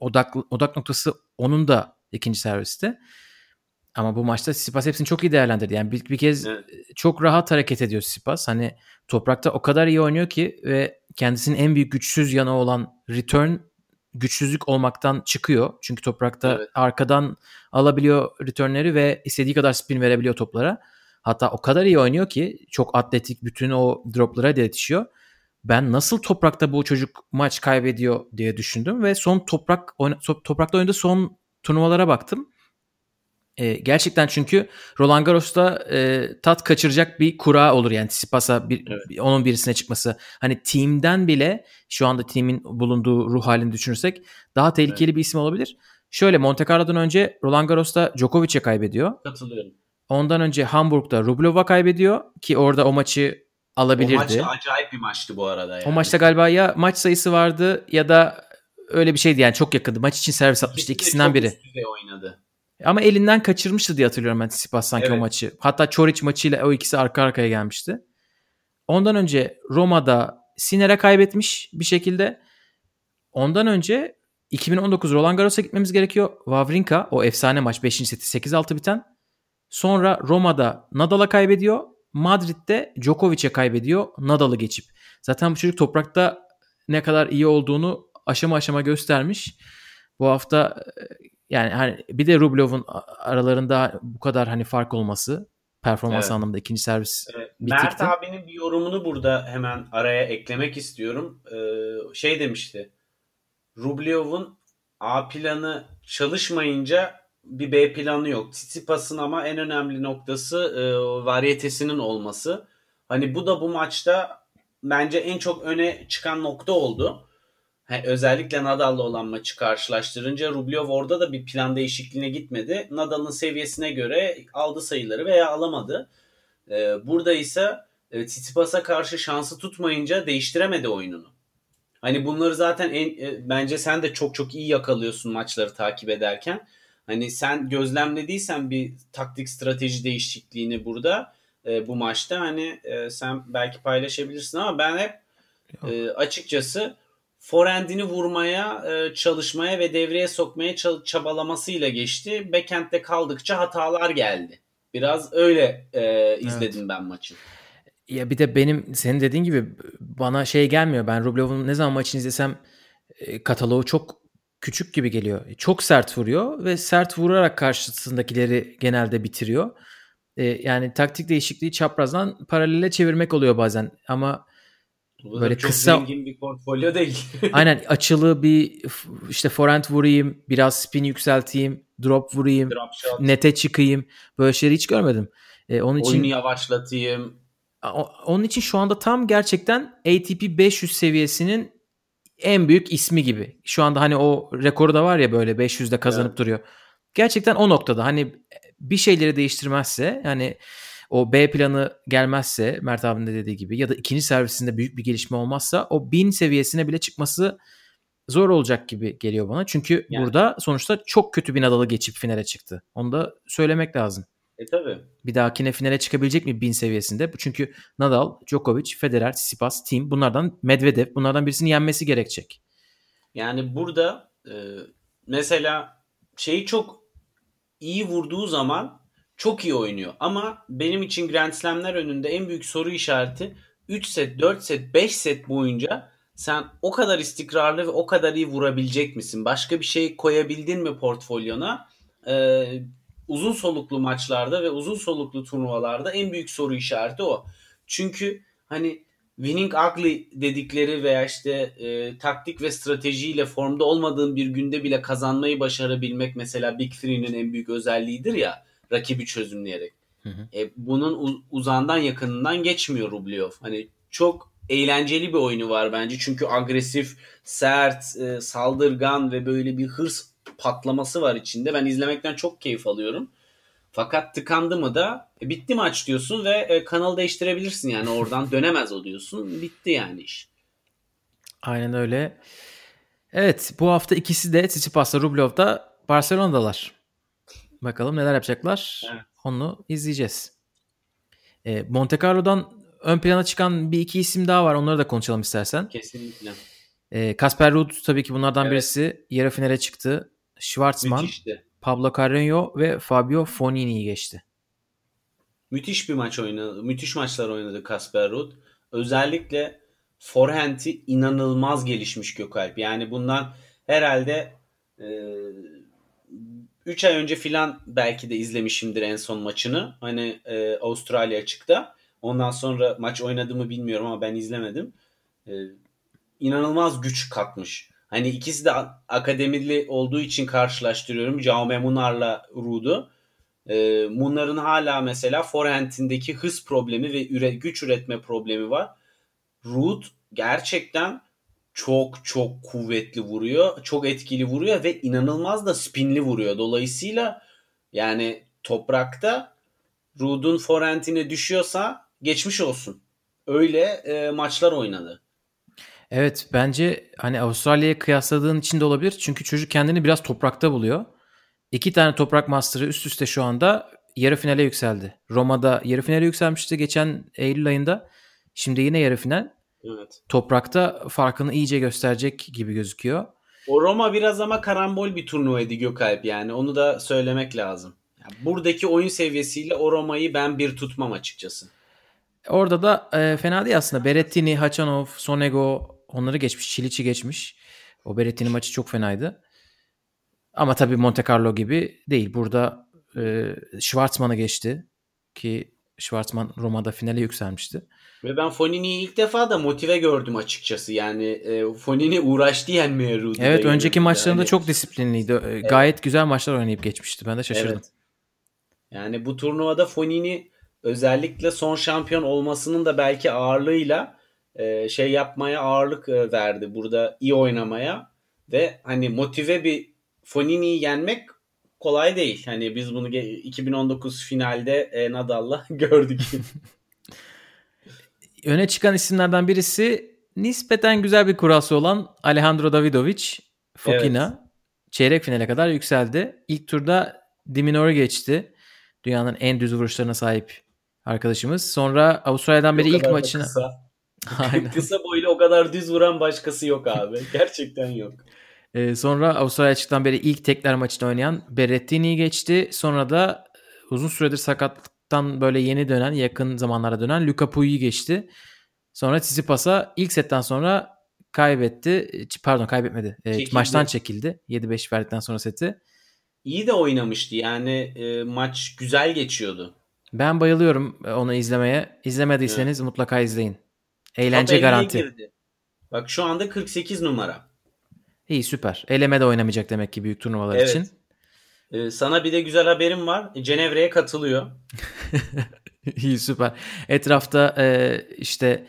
odak odak noktası onun da ikinci serviste. Ama bu maçta Sipas hepsini çok iyi değerlendirdi. Yani bir, bir kez evet. çok rahat hareket ediyor Sipas. Hani toprakta o kadar iyi oynuyor ki ve kendisinin en büyük güçsüz yanı olan return güçsüzlük olmaktan çıkıyor. Çünkü toprakta evet. arkadan alabiliyor returnleri ve istediği kadar spin verebiliyor toplara. Hatta o kadar iyi oynuyor ki çok atletik bütün o droplara yetişiyor. ben nasıl toprakta bu çocuk maç kaybediyor diye düşündüm ve son toprak toprakta oynadığı son turnuvalara baktım. E, gerçekten çünkü Roland Garros'ta e, tat kaçıracak bir kura olur yani Tsitsipas'a bir, evet. onun birisine çıkması. Hani team'den bile şu anda team'in bulunduğu ruh halini düşünürsek daha tehlikeli evet. bir isim olabilir. Şöyle Monte Carlo'dan önce Roland Garros'ta Djokovic'e kaybediyor. Katılıyorum. Ondan önce Hamburg'da Rublev'a kaybediyor ki orada o maçı alabilirdi. O maç acayip bir maçtı bu arada. Yani. O maçta galiba ya maç sayısı vardı ya da öyle bir şeydi yani çok yakındı. Maç için servis atmıştı ikisinden biri. oynadı. Ama elinden kaçırmıştı diye hatırlıyorum ben Tsitsipas sanki evet. o maçı. Hatta Çoric maçıyla o ikisi arka arkaya gelmişti. Ondan önce Roma'da Siner'e kaybetmiş bir şekilde. Ondan önce 2019 Roland Garros'a gitmemiz gerekiyor. Wawrinka o efsane maç 5. seti 8-6 biten. Sonra Roma'da Nadal'a kaybediyor. Madrid'de Djokovic'e kaybediyor. Nadal'ı geçip. Zaten bu çocuk toprakta ne kadar iyi olduğunu aşama aşama göstermiş. Bu hafta yani hani bir de Rublev'un aralarında bu kadar hani fark olması performans evet. anlamında ikinci servis evet. Mert abinin bir yorumunu burada hemen araya eklemek istiyorum. Ee, şey demişti. Rublev'un A planı çalışmayınca bir B planı yok. Tsitsipas'ın ama en önemli noktası e, varyetesinin olması. Hani bu da bu maçta bence en çok öne çıkan nokta oldu. He, özellikle Nadal'la olan maçı karşılaştırınca Rublev orada da bir plan değişikliğine gitmedi. Nadal'ın seviyesine göre aldı sayıları veya alamadı. Ee, burada ise e, Tsitsipas'a karşı şansı tutmayınca değiştiremedi oyununu. Hani bunları zaten en, e, bence sen de çok çok iyi yakalıyorsun maçları takip ederken. Hani sen gözlemlediysen bir taktik strateji değişikliğini burada e, bu maçta hani e, sen belki paylaşabilirsin ama ben hep e, açıkçası forendini vurmaya, e, çalışmaya ve devreye sokmaya çabalamasıyla geçti. Backend'de kaldıkça hatalar geldi. Biraz öyle e, izledim evet. ben maçı. Ya bir de benim senin dediğin gibi bana şey gelmiyor. Ben Rublev'in ne zaman maçını izlesem e, kataloğu çok küçük gibi geliyor. Çok sert vuruyor ve sert vurarak karşısındakileri genelde bitiriyor. E, yani taktik değişikliği çaprazdan paralele çevirmek oluyor bazen ama bu böyle çok kısa zengin bir portfolyo değil. aynen açılı bir işte forehand vurayım, biraz spin yükselteyim, drop vurayım, drop nete çıkayım. Böyle şeyleri hiç görmedim. Ee, onun için oyunu yavaşlatayım. Onun için şu anda tam gerçekten ATP 500 seviyesinin en büyük ismi gibi. Şu anda hani o rekoru da var ya böyle 500'de kazanıp evet. duruyor. Gerçekten o noktada hani bir şeyleri değiştirmezse yani o B planı gelmezse Mert abinin de dediği gibi ya da ikinci servisinde büyük bir gelişme olmazsa o bin seviyesine bile çıkması zor olacak gibi geliyor bana. Çünkü yani. burada sonuçta çok kötü bir Nadal'ı geçip finale çıktı. Onu da söylemek lazım. E tabi. Bir dahakine finale çıkabilecek mi bin seviyesinde? Çünkü Nadal, Djokovic, Federer, Tsitsipas, Tim bunlardan Medvedev bunlardan birisini yenmesi gerekecek. Yani burada e, mesela şeyi çok iyi vurduğu zaman çok iyi oynuyor. Ama benim için Grand Slam'ler önünde en büyük soru işareti 3 set, 4 set, 5 set boyunca sen o kadar istikrarlı ve o kadar iyi vurabilecek misin? Başka bir şey koyabildin mi portfolyona? Ee, uzun soluklu maçlarda ve uzun soluklu turnuvalarda en büyük soru işareti o. Çünkü hani winning ugly dedikleri veya işte e, taktik ve stratejiyle formda olmadığın bir günde bile kazanmayı başarabilmek mesela Big Three'nin en büyük özelliğidir ya rakibi çözümleyerek. Hı hı. E, bunun uzağından yakınından geçmiyor Rublev. Hani çok eğlenceli bir oyunu var bence. Çünkü agresif, sert, e, saldırgan ve böyle bir hırs patlaması var içinde. Ben izlemekten çok keyif alıyorum. Fakat tıkandı mı da e, bitti maç diyorsun ve e, kanal değiştirebilirsin yani oradan dönemez o diyorsun. Bitti yani iş. Aynen öyle. Evet bu hafta ikisi de Tsitsipas'la Rublev'da Barcelona'dalar. Bakalım neler yapacaklar. Evet. Onu izleyeceğiz. E, Monte Carlo'dan ön plana çıkan bir iki isim daha var. Onları da konuşalım istersen. Kesinlikle. E, Kasper Ruud tabii ki bunlardan evet. birisi. Yarı finale çıktı. Schwartzman, Müthişti. Pablo Carreño ve Fabio Fonini'yi geçti. Müthiş bir maç oynadı. Müthiş maçlar oynadı Kasper Ruud. Özellikle forehand'i inanılmaz gelişmiş Gökalp. Yani bundan herhalde e, 3 ay önce filan belki de izlemişimdir en son maçını. Hani e, Avustralya açıkta. Ondan sonra maç oynadı mı bilmiyorum ama ben izlemedim. e, inanılmaz güç katmış. Hani ikisi de akademili olduğu için karşılaştırıyorum. Jaume Munar'la Ruud'u. E, Munar'ın hala mesela forehand'indeki hız problemi ve üre, güç üretme problemi var. Ruud gerçekten çok çok kuvvetli vuruyor. Çok etkili vuruyor ve inanılmaz da spinli vuruyor. Dolayısıyla yani toprakta Ruud'un forentine düşüyorsa geçmiş olsun. Öyle e, maçlar oynadı. Evet bence hani Avustralya'ya kıyasladığın için de olabilir. Çünkü çocuk kendini biraz toprakta buluyor. İki tane toprak master'ı üst üste şu anda yarı finale yükseldi. Roma'da yarı finale yükselmişti geçen Eylül ayında. Şimdi yine yarı final. Evet. Toprakta farkını iyice gösterecek gibi gözüküyor. O Roma biraz ama karambol bir turnuvaydı Gökalp yani. Onu da söylemek lazım. Buradaki oyun seviyesiyle o Roma'yı ben bir tutmam açıkçası. Orada da e, fena değil aslında. Berettini, Hachanov, Sonego onları geçmiş. Çiliç'i geçmiş. O Berettini maçı çok fenaydı. Ama tabii Monte Carlo gibi değil. Burada e, Schwarzman'ı geçti. Ki Schwarzman Roma'da finale yükselmişti. Ve ben Fonini'yi ilk defa da motive gördüm açıkçası. Yani e, Fonini uğraştı yenmeye Rudy'de. Evet önceki maçlarında yani. çok disiplinliydi. Evet. Gayet güzel maçlar oynayıp geçmişti. Ben de şaşırdım. Evet. Yani bu turnuvada Fonini özellikle son şampiyon olmasının da belki ağırlığıyla e, şey yapmaya ağırlık e, verdi. Burada iyi oynamaya ve hani motive bir Fonini'yi yenmek kolay değil. Hani biz bunu 2019 finalde e, Nadal'la gördük. Öne çıkan isimlerden birisi nispeten güzel bir kurası olan Alejandro Davidovic Fokina. Evet. Çeyrek finale kadar yükseldi. İlk turda Diminor'u geçti. Dünyanın en düz vuruşlarına sahip arkadaşımız. Sonra Avustralya'dan beri ilk maçına... Kısa. kısa boylu o kadar düz vuran başkası yok abi. Gerçekten yok. Ee, sonra Avustralya açıktan beri ilk tekler maçını oynayan Berrettini'yi geçti. Sonra da uzun süredir sakatlıktan böyle yeni dönen, yakın zamanlara dönen Luca Pui'yi geçti. Sonra Tsitsipas'a ilk setten sonra kaybetti. Pardon kaybetmedi. E, maçtan çekildi. 7-5 verdikten sonra seti. İyi de oynamıştı. Yani e, maç güzel geçiyordu. Ben bayılıyorum onu izlemeye. İzlemediyseniz evet. mutlaka izleyin. Eğlence garanti. Girdi. Bak şu anda 48 numara. İyi süper. Eleme de oynamayacak demek ki büyük turnuvalar evet. için. Ee, sana bir de güzel haberim var. Cenevre'ye katılıyor. İyi süper. Etrafta e, işte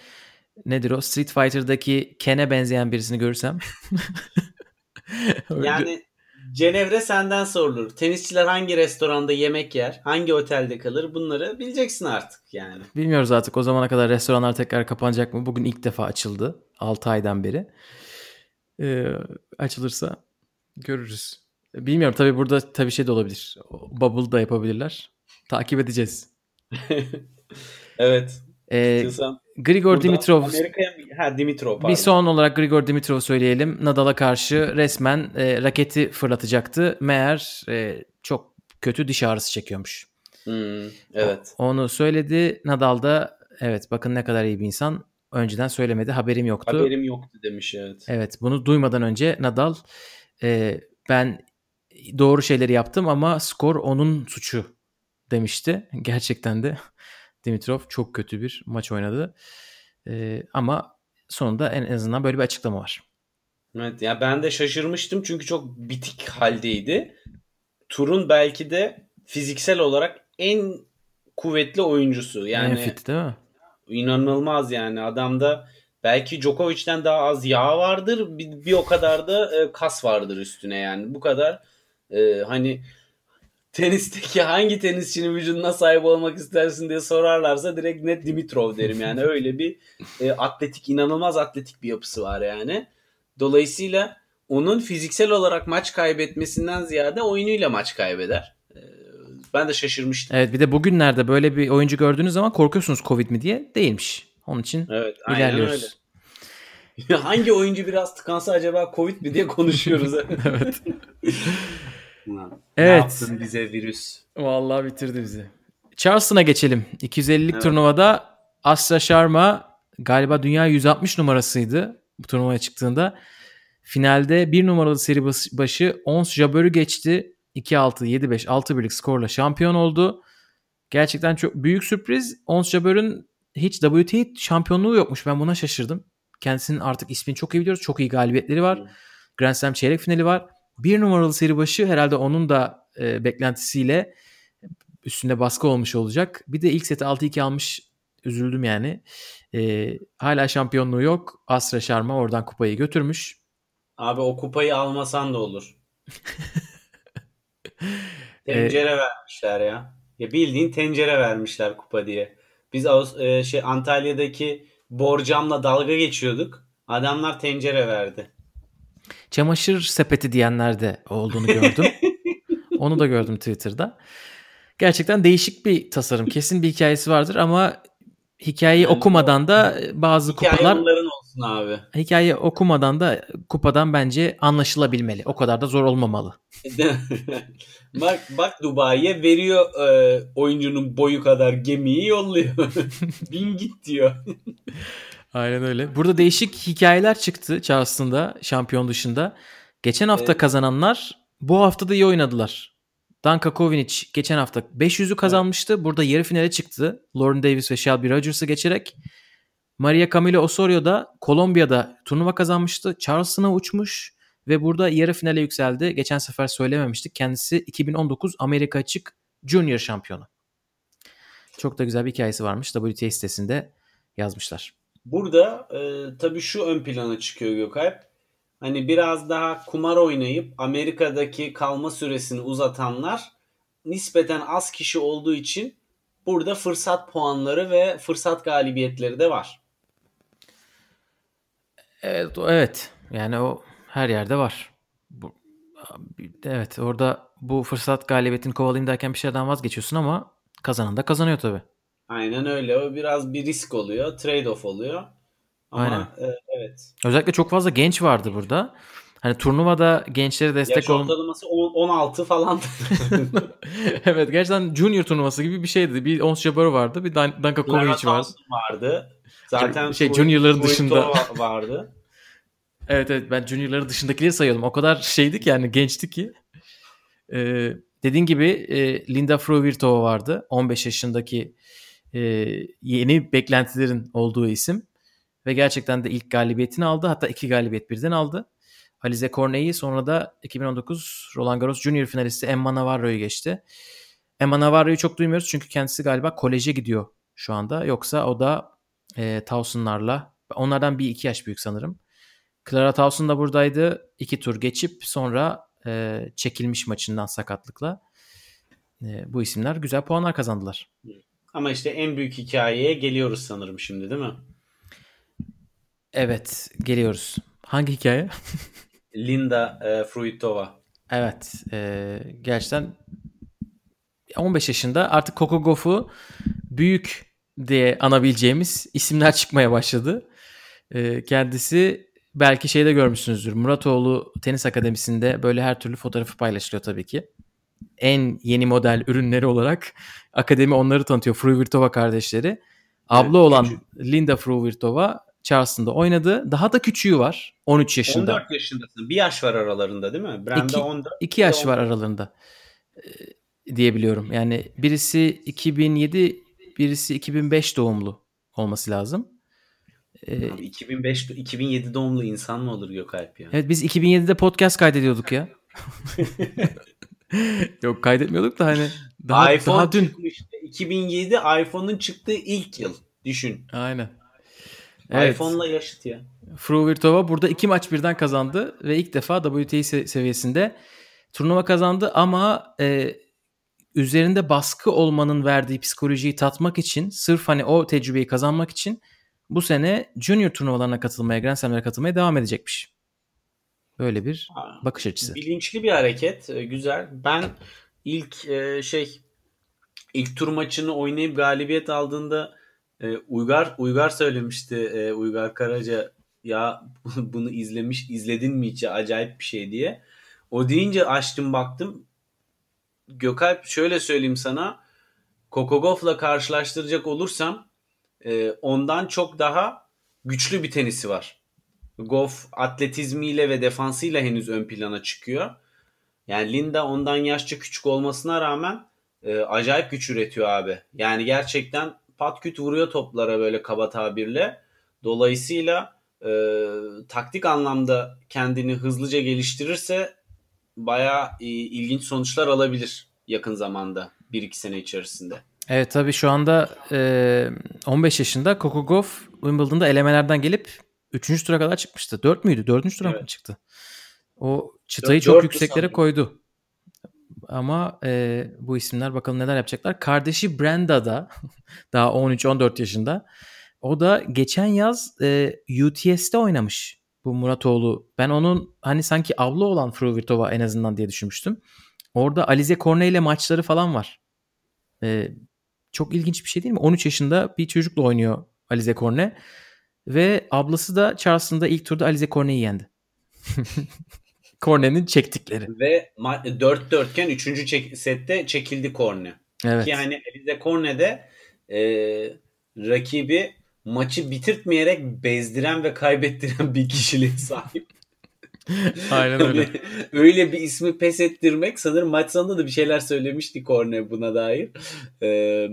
nedir o Street Fighter'daki Ken'e benzeyen birisini görürsem. yani Cenevre senden sorulur. Tenisçiler hangi restoranda yemek yer, hangi otelde kalır bunları bileceksin artık yani. Bilmiyoruz artık o zamana kadar restoranlar tekrar kapanacak mı? Bugün ilk defa açıldı 6 aydan beri. Ee, açılırsa görürüz. Bilmiyorum tabii burada tabii şey de olabilir. Bubble da yapabilirler. Takip edeceğiz. evet. Ee, Grigor Dimitrov. Amerika'ya ha Dimitrov pardon. Bir son olarak Grigor Dimitrov söyleyelim. Nadal'a karşı resmen e, raketi fırlatacaktı. Meğer e, çok kötü diş ağrısı çekiyormuş. Hmm, evet. O, onu söyledi. Nadal da evet bakın ne kadar iyi bir insan. Önceden söylemedi. Haberim yoktu. Haberim yoktu demiş evet. Evet bunu duymadan önce Nadal e, ben doğru şeyleri yaptım ama skor onun suçu demişti. Gerçekten de Dimitrov çok kötü bir maç oynadı. Ee, ama sonunda en azından böyle bir açıklama var. Evet ya ben de şaşırmıştım çünkü çok bitik haldeydi. Turun belki de fiziksel olarak en kuvvetli oyuncusu. Yani en fit değil mi? İnanılmaz yani adamda belki Djokovic'ten daha az yağ vardır bir, bir o kadar da e, kas vardır üstüne yani bu kadar e, hani tenisteki hangi tenisçinin vücuduna sahip olmak istersin diye sorarlarsa direkt net Dimitrov derim yani öyle bir e, atletik inanılmaz atletik bir yapısı var yani. Dolayısıyla onun fiziksel olarak maç kaybetmesinden ziyade oyunuyla maç kaybeder. E, ben de şaşırmıştım. Evet bir de bugünlerde böyle bir oyuncu gördüğünüz zaman korkuyorsunuz Covid mi diye değilmiş. Onun için evet, ilerliyoruz. Öyle. Hangi oyuncu biraz tıkansa acaba Covid mi diye konuşuyoruz. evet. Evet. Ne yaptın bize virüs? Vallahi bitirdi bizi. Charleston'a geçelim. 250'lik evet. turnuvada Asya Sharma galiba dünya 160 numarasıydı bu turnuvaya çıktığında. Finalde bir numaralı seri başı Ons Jabber'ı geçti. 2-6, 7-5, 6-1'lik skorla şampiyon oldu. Gerçekten çok büyük sürpriz. Ons Jabber'ın hiç WTA şampiyonluğu yokmuş. Ben buna şaşırdım. kendisinin artık ismini çok iyi biliyoruz. Çok iyi galibiyetleri var. Grand Slam çeyrek finali var. Bir numaralı seri başı herhalde onun da e, beklentisiyle üstünde baskı olmuş olacak. Bir de ilk seti 6-2 almış. Üzüldüm yani. E, hala şampiyonluğu yok. Asra Sharma oradan kupayı götürmüş. Abi o kupayı almasan da olur. tencere ee, vermişler ya. Ya bildiğin tencere vermişler kupa diye. Biz e, şey Antalya'daki borcamla dalga geçiyorduk. Adamlar tencere verdi. Çamaşır sepeti diyenler de olduğunu gördüm. Onu da gördüm Twitter'da. Gerçekten değişik bir tasarım. Kesin bir hikayesi vardır ama hikayeyi yani okumadan da bazı hikaye kupalar olsun abi. Hikaye okumadan da kupadan bence anlaşılabilmeli. O kadar da zor olmamalı. bak bak Dubai'ye veriyor e, oyuncunun boyu kadar gemiyi yolluyor. Bin git diyor. Aynen öyle. Burada değişik hikayeler çıktı Charleston'da şampiyon dışında. Geçen hafta evet. kazananlar bu hafta da iyi oynadılar. Danka Kovinic geçen hafta 500'ü kazanmıştı. Burada yarı finale çıktı. Lauren Davis ve Shelby Rogers'ı geçerek. Maria Camila Osorio da Kolombiya'da turnuva kazanmıştı. Charleston'a uçmuş ve burada yarı finale yükseldi. Geçen sefer söylememiştik. Kendisi 2019 Amerika Açık Junior şampiyonu. Çok da güzel bir hikayesi varmış. WTA sitesinde yazmışlar. Burada e, tabii şu ön plana çıkıyor Gökalp. Hani biraz daha kumar oynayıp Amerika'daki kalma süresini uzatanlar nispeten az kişi olduğu için burada fırsat puanları ve fırsat galibiyetleri de var. Evet, evet. Yani o her yerde var. Bu, evet, orada bu fırsat galibiyetini kovalayayım derken bir şeyden vazgeçiyorsun ama kazanan da kazanıyor tabii. Aynen öyle. O biraz bir risk oluyor. Trade-off oluyor. Ama Aynen. E, evet. Özellikle çok fazla genç vardı burada. Hani turnuvada gençlere destek Yaş ortalaması 16 falan. evet gerçekten junior turnuvası gibi bir şeydi. Bir Ons Jabeur vardı. Bir Danka Kovic vardı. vardı. Zaten şey juniorların dışında vardı. evet evet ben juniorların dışındakileri sayıyordum. O kadar şeydik yani gençti ki. Ee, dediğin gibi e, Linda Fruvirtova vardı. 15 yaşındaki e, yeni beklentilerin olduğu isim. Ve gerçekten de ilk galibiyetini aldı. Hatta iki galibiyet birden aldı. Alize Cornet'i sonra da 2019 Roland Garros Junior finalisti Emma Navarro'yu geçti. Emma Navarro'yu çok duymuyoruz çünkü kendisi galiba koleje gidiyor şu anda. Yoksa o da e, Towson'larla onlardan bir iki yaş büyük sanırım. Clara Towson da buradaydı. İki tur geçip sonra e, çekilmiş maçından sakatlıkla. E, bu isimler güzel puanlar kazandılar. Ama işte en büyük hikayeye geliyoruz sanırım şimdi değil mi? Evet geliyoruz. Hangi hikaye? Linda e, Fruitova. Evet. E, gerçekten 15 yaşında artık Coco Gauff'u büyük diye anabileceğimiz isimler çıkmaya başladı. E, kendisi belki şeyde görmüşsünüzdür. Muratoğlu Tenis Akademisi'nde böyle her türlü fotoğrafı paylaşılıyor tabii ki. En yeni model ürünleri olarak akademi onları tanıtıyor. Fruvirtova kardeşleri. Abla evet, olan küçük. Linda Fruvirtova Charleston'da oynadı. Daha da küçüğü var. 13 yaşında. 14 yaşındasın. Bir yaş var aralarında değil mi? Brand'de 2, 14. 2 yaş 14. var aralarında. Ee, diyebiliyorum. Yani birisi 2007, birisi 2005 doğumlu olması lazım. Ee, Abi 2005 2007 doğumlu insan mı olur Gökalp ya? Evet biz 2007'de podcast kaydediyorduk ya. Yok kaydetmiyorduk da hani daha, iPhone daha dün. Çıkmıştı. 2007 iPhone'un çıktığı ilk yıl. Düşün. Aynen. Evet. iPhone'la yaşıt ya. Fruvirtova burada iki maç birden kazandı ve ilk defa WTA seviyesinde turnuva kazandı ama e, üzerinde baskı olmanın verdiği psikolojiyi tatmak için sırf hani o tecrübeyi kazanmak için bu sene junior turnuvalarına katılmaya, Grand Slam'lere katılmaya devam edecekmiş. Böyle bir bakış açısı. Bilinçli bir hareket. E, güzel. Ben ilk e, şey ilk tur maçını oynayıp galibiyet aldığında e, Uygar Uygar söylemişti Uygar Karaca ya bunu izlemiş izledin mi hiç acayip bir şey diye. O deyince açtım baktım. Gökalp şöyle söyleyeyim sana. Kokogof'la karşılaştıracak olursam ondan çok daha güçlü bir tenisi var. Goff atletizmiyle ve defansıyla henüz ön plana çıkıyor. Yani Linda ondan yaşça küçük olmasına rağmen e, acayip güç üretiyor abi. Yani gerçekten patküt vuruyor toplara böyle kaba tabirle. Dolayısıyla e, taktik anlamda kendini hızlıca geliştirirse bayağı e, ilginç sonuçlar alabilir yakın zamanda 1-2 sene içerisinde. Evet tabii şu anda e, 15 yaşında Coco Gauff Wimbledon'da elemelerden gelip 3. tura kadar çıkmıştı. 4 müydü? 4. tura evet. mı çıktı? O çıtayı 4, çok yükseklere sanırım. koydu. Ama e, bu isimler bakalım neler yapacaklar. Kardeşi Brenda da daha 13-14 yaşında. O da geçen yaz e, UTS'te oynamış bu Muratoğlu. Ben onun hani sanki abla olan Fruvirtova en azından diye düşünmüştüm. Orada Alize Cornet ile maçları falan var. E, çok ilginç bir şey değil mi? 13 yaşında bir çocukla oynuyor Alize Cornet. Ve ablası da Charleston'da ilk turda Alize Cornet'i yendi. Cornet'in çektikleri. Ve 4-4 iken 3. Çek- sette çekildi Cornet. Evet. Ki yani Alize Cornet'de e, rakibi maçı bitirtmeyerek bezdiren ve kaybettiren bir kişiliğe sahip. Aynen öyle. öyle bir ismi pes ettirmek sanırım maç sonunda da bir şeyler söylemişti Korne buna dair. Ee,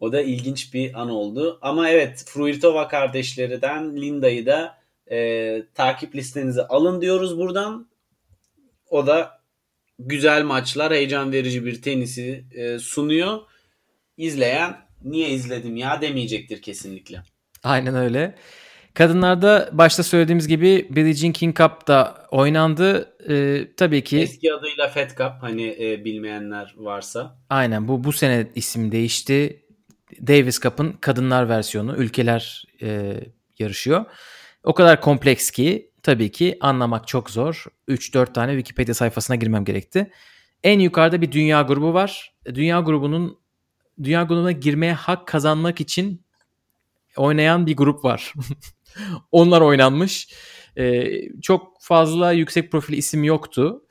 o da ilginç bir an oldu. Ama evet Fruirtova kardeşlerinden Linda'yı da e, takip listenize alın diyoruz buradan. O da güzel maçlar, heyecan verici bir tenisi e, sunuyor. İzleyen niye izledim ya demeyecektir kesinlikle. Aynen öyle. Kadınlarda başta söylediğimiz gibi Billie Jean King Cup da oynandı. Ee, tabii ki eski adıyla Fed Cup hani e, bilmeyenler varsa. Aynen bu bu sene isim değişti. Davis Cup'ın kadınlar versiyonu ülkeler e, yarışıyor. O kadar kompleks ki tabii ki anlamak çok zor. 3-4 tane Wikipedia sayfasına girmem gerekti. En yukarıda bir dünya grubu var. Dünya grubunun dünya grubuna girmeye hak kazanmak için oynayan bir grup var. Onlar oynanmış. Ee, çok fazla yüksek profil isim yoktu.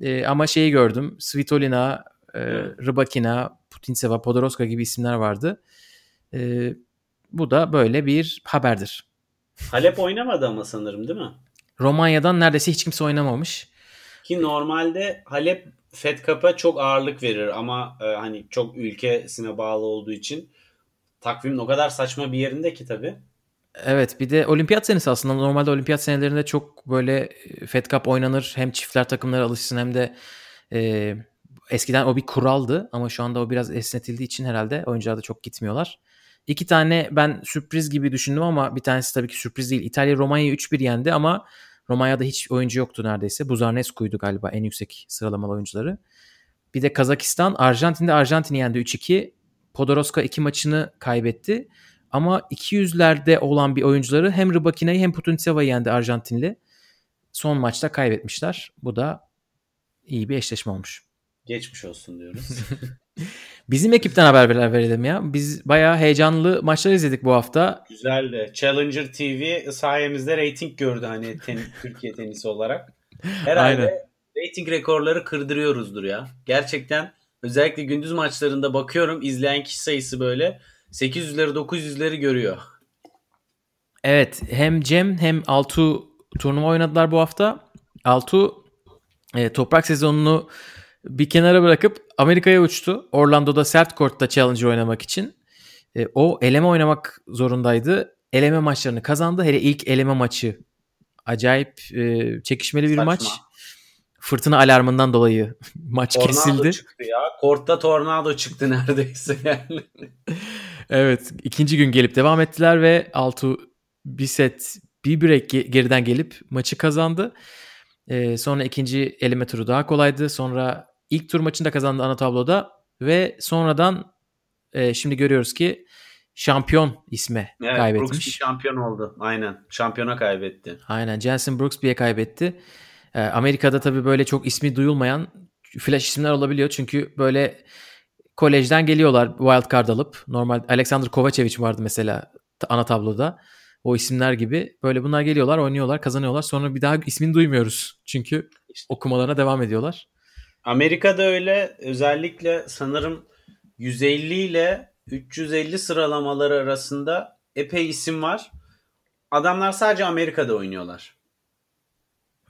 Ee, ama şeyi gördüm. Svitolina, e, Rybakina, Putintseva, Podoroska gibi isimler vardı. Ee, bu da böyle bir haberdir. Halep oynamadı ama sanırım değil mi? Romanya'dan neredeyse hiç kimse oynamamış. Ki normalde Halep Fed Cup'a çok ağırlık verir ama e, hani çok ülkesine bağlı olduğu için takvimin o kadar saçma bir yerinde ki tabii. Evet bir de olimpiyat senesi aslında normalde olimpiyat senelerinde çok böyle e, Fed Cup oynanır hem çiftler takımları alışsın hem de e, eskiden o bir kuraldı ama şu anda o biraz esnetildiği için herhalde oyuncular da çok gitmiyorlar. İki tane ben sürpriz gibi düşündüm ama bir tanesi tabii ki sürpriz değil. İtalya Romanya'yı 3-1 yendi ama Romanya'da hiç oyuncu yoktu neredeyse. Buzarnescu'ydu galiba en yüksek sıralamalı oyuncuları. Bir de Kazakistan Arjantin'de Arjantin'i yendi 3-2. Podoroska iki maçını kaybetti. Ama 200'lerde olan bir oyuncuları hem Rybakina'yı hem Putintseva'yı yendi Arjantinli. Son maçta kaybetmişler. Bu da iyi bir eşleşme olmuş. Geçmiş olsun diyoruz. Bizim ekipten haber verelim ya. Biz bayağı heyecanlı maçlar izledik bu hafta. Güzeldi. Challenger TV sayemizde reyting gördü hani ten, Türkiye tenisi olarak. Herhalde Aynen. reyting rekorları kırdırıyoruzdur ya. Gerçekten özellikle gündüz maçlarında bakıyorum izleyen kişi sayısı böyle 800'leri 900'leri görüyor. Evet hem Cem hem Altu turnuva oynadılar bu hafta. Altu e, toprak sezonunu bir kenara bırakıp Amerika'ya uçtu. Orlando'da sert kortta Challenger oynamak için. E, o eleme oynamak zorundaydı. Eleme maçlarını kazandı. Hele ilk eleme maçı acayip e, çekişmeli bir Saçma. maç. Fırtına alarmından dolayı maç tornado kesildi. çıktı ya. Kortta tornado çıktı neredeyse yani. evet. ikinci gün gelip devam ettiler ve Altu bir set bir break geriden gelip maçı kazandı. Ee, sonra ikinci eleme turu daha kolaydı. Sonra ilk tur maçında kazandı ana tabloda ve sonradan e, şimdi görüyoruz ki şampiyon isme evet, kaybetmiş. Brooks bir şampiyon oldu. Aynen. Şampiyona kaybetti. Aynen. Jensen Brooks bir kaybetti. Ee, Amerika'da tabii böyle çok ismi duyulmayan flash isimler olabiliyor. Çünkü böyle kolejden geliyorlar wild card alıp. Normal Alexander Kovacevic vardı mesela ana tabloda. O isimler gibi. Böyle bunlar geliyorlar, oynuyorlar, kazanıyorlar. Sonra bir daha ismini duymuyoruz. Çünkü okumalarına devam ediyorlar. Amerika'da öyle özellikle sanırım 150 ile 350 sıralamaları arasında epey isim var. Adamlar sadece Amerika'da oynuyorlar.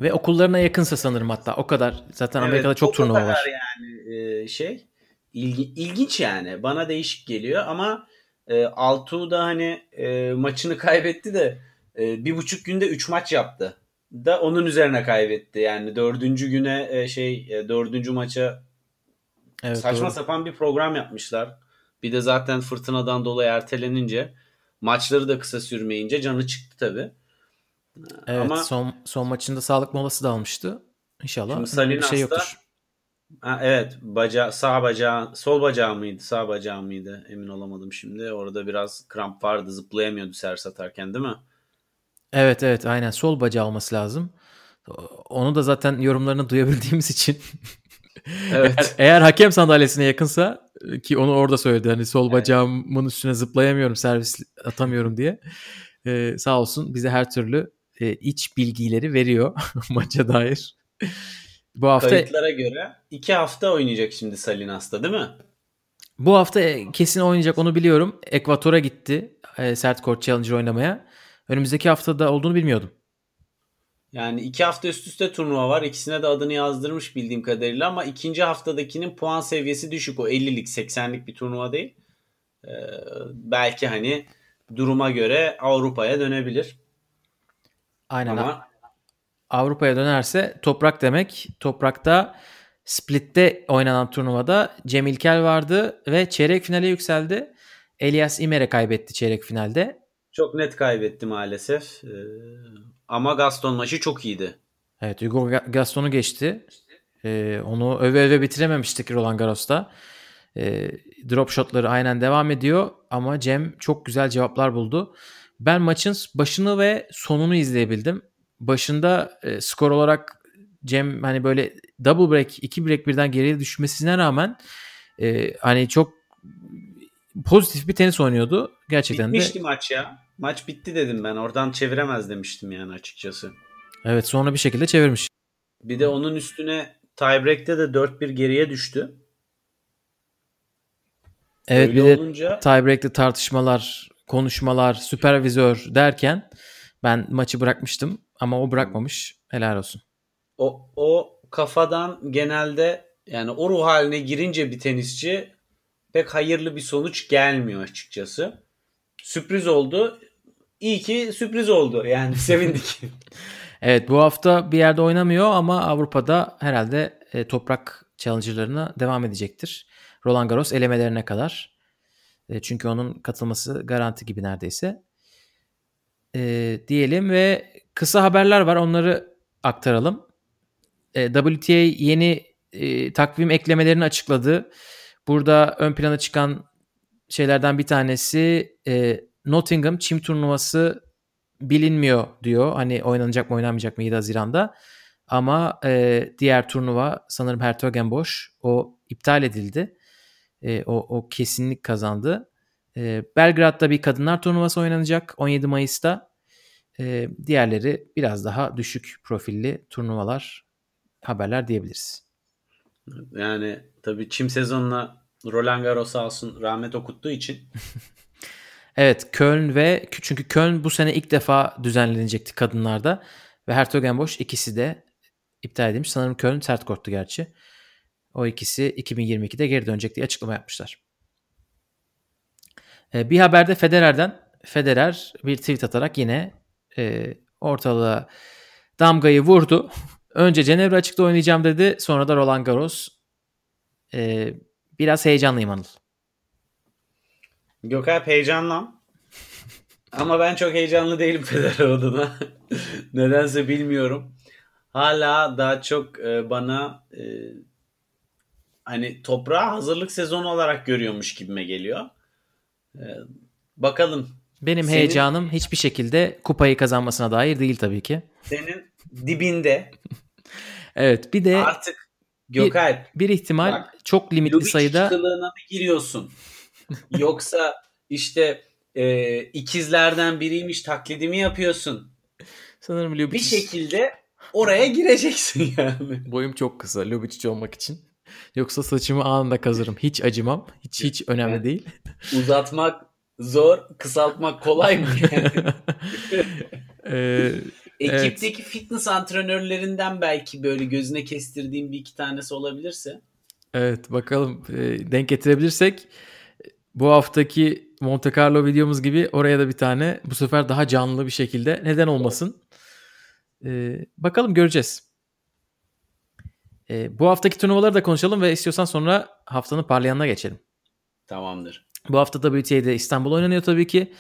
Ve okullarına yakınsa sanırım hatta o kadar. Zaten evet, Amerika'da çok turnuva var. yani e, şey ilgi, ilginç yani. Bana değişik geliyor ama e, Altuğ da hani e, maçını kaybetti de e, bir buçuk günde üç maç yaptı. Da onun üzerine kaybetti. Yani dördüncü güne e, şey e, dördüncü maça Evet, saçma doğru. sapan bir program yapmışlar. Bir de zaten fırtınadan dolayı ertelenince maçları da kısa sürmeyince canı çıktı tabii. Evet, Ama son son maçında sağlık molası da almıştı. İnşallah bir şey yoktur. ha, evet bacağı sağ bacağı sol bacağı mıydı sağ bacağı mıydı emin olamadım şimdi. Orada biraz kramp vardı zıplayamıyordu servis atarken değil mi? Evet evet aynen sol bacağı olması lazım. Onu da zaten yorumlarını duyabildiğimiz için Evet. eğer hakem sandalyesine yakınsa ki onu orada söyledi hani sol bacağımın üstüne zıplayamıyorum servis atamıyorum diye. Ee, sağ olsun bize her türlü e, iç bilgileri veriyor maça dair. Bu hafta Kayıtlara göre iki hafta oynayacak şimdi Salinas'ta değil mi? bu hafta e, kesin oynayacak onu biliyorum. Ekvator'a gitti e, sert kort challenger oynamaya. Önümüzdeki haftada olduğunu bilmiyordum. Yani iki hafta üst üste turnuva var. İkisine de adını yazdırmış bildiğim kadarıyla ama ikinci haftadakinin puan seviyesi düşük. O 50'lik 80'lik bir turnuva değil. Ee, belki hani duruma göre Avrupa'ya dönebilir. Aynen. Ama Avrupa'ya dönerse toprak demek. Toprakta Split'te oynanan turnuvada Cem İlkel vardı ve çeyrek finale yükseldi. Elias İmer'e kaybetti çeyrek finalde. Çok net kaybetti maalesef. Ee, ama Gaston maçı çok iyiydi. Evet Hugo Ga- Gaston'u geçti. Ee, onu öve öve bitirememiştik Roland Garros'ta. Ee, drop shotları aynen devam ediyor ama Cem çok güzel cevaplar buldu. Ben maçın başını ve sonunu izleyebildim. Başında e, skor olarak Cem hani böyle double break, iki break birden geriye düşmesine rağmen e, hani çok pozitif bir tenis oynuyordu. Gerçekten Bitmişti de. maç ya. Maç bitti dedim ben. Oradan çeviremez demiştim yani açıkçası. Evet sonra bir şekilde çevirmiş. Bir de onun üstüne tiebreak'te de 4-1 geriye düştü. Evet Öyle bir de olunca tiebreak'te tartışmalar, konuşmalar, süpervizör derken ben maçı bırakmıştım ama o bırakmamış. Helal olsun. o, o kafadan genelde yani o ruh haline girince bir tenisçi pek hayırlı bir sonuç gelmiyor açıkçası. Sürpriz oldu. İyi ki sürpriz oldu. Yani sevindik. Evet bu hafta bir yerde oynamıyor ama Avrupa'da herhalde e, toprak challenger'larına devam edecektir. Roland Garros elemelerine kadar. E, çünkü onun katılması garanti gibi neredeyse. E, diyelim ve kısa haberler var onları aktaralım. E, WTA yeni e, takvim eklemelerini açıkladı. Burada ön plana çıkan şeylerden bir tanesi e, Nottingham çim turnuvası bilinmiyor diyor. Hani oynanacak mı oynanmayacak mı 7 Haziran'da. Ama e, diğer turnuva sanırım Hertogenbosch o iptal edildi. E, o, o kesinlik kazandı. E, Belgrad'da bir kadınlar turnuvası oynanacak 17 Mayıs'ta. E, diğerleri biraz daha düşük profilli turnuvalar haberler diyebiliriz. Yani tabii çim sezonuna Roland Garros sağ olsun rahmet okuttuğu için Evet Köln ve çünkü Köln bu sene ilk defa düzenlenecekti kadınlarda ve Hertogenbosch ikisi de iptal edilmiş. Sanırım Köln sert korttu gerçi. O ikisi 2022'de geri dönecek diye açıklama yapmışlar. Ee, bir haberde Federer'den Federer bir tweet atarak yine e, ortalığa damgayı vurdu. Önce Cenevre açıkta oynayacağım dedi. Sonra da Roland Garros. Ee, biraz heyecanlıyım Anıl. Gökalp heyecanlan. Ama ben çok heyecanlı değilim Federer adına. Nedense bilmiyorum. Hala daha çok e, bana e, hani toprağa hazırlık sezonu olarak görüyormuş gibime geliyor. E, bakalım. Benim Senin- heyecanım hiçbir şekilde kupayı kazanmasına dair değil tabii ki. Senin dibinde Evet bir de artık Gökalp bir ihtimal Bak, çok limitli Lubic sayıda kılığına mı giriyorsun? Yoksa işte e, ikizlerden biriymiş taklidimi yapıyorsun? sanırım Bir Ljubic şekilde oraya gireceksin yani. boyum çok kısa Ljubic olmak için. Yoksa saçımı anında kazırım. Hiç acımam. Hiç hiç önemli Evet. değil. Uzatmak zor, kısaltmak kolay mı? Ee, Ekipteki fitness antrenörlerinden belki böyle gözüne kestirdiğim bir iki tanesi olabilirse. evet bakalım e, denk getirebilirsek bu haftaki Monte Carlo videomuz gibi oraya da bir tane bu sefer daha canlı bir şekilde neden olmasın. Ee, bakalım göreceğiz. Ee, bu haftaki turnuvaları da konuşalım ve istiyorsan sonra haftanın parlayanına geçelim. Tamamdır. Bu hafta WTA'de İstanbul oynanıyor tabii ki.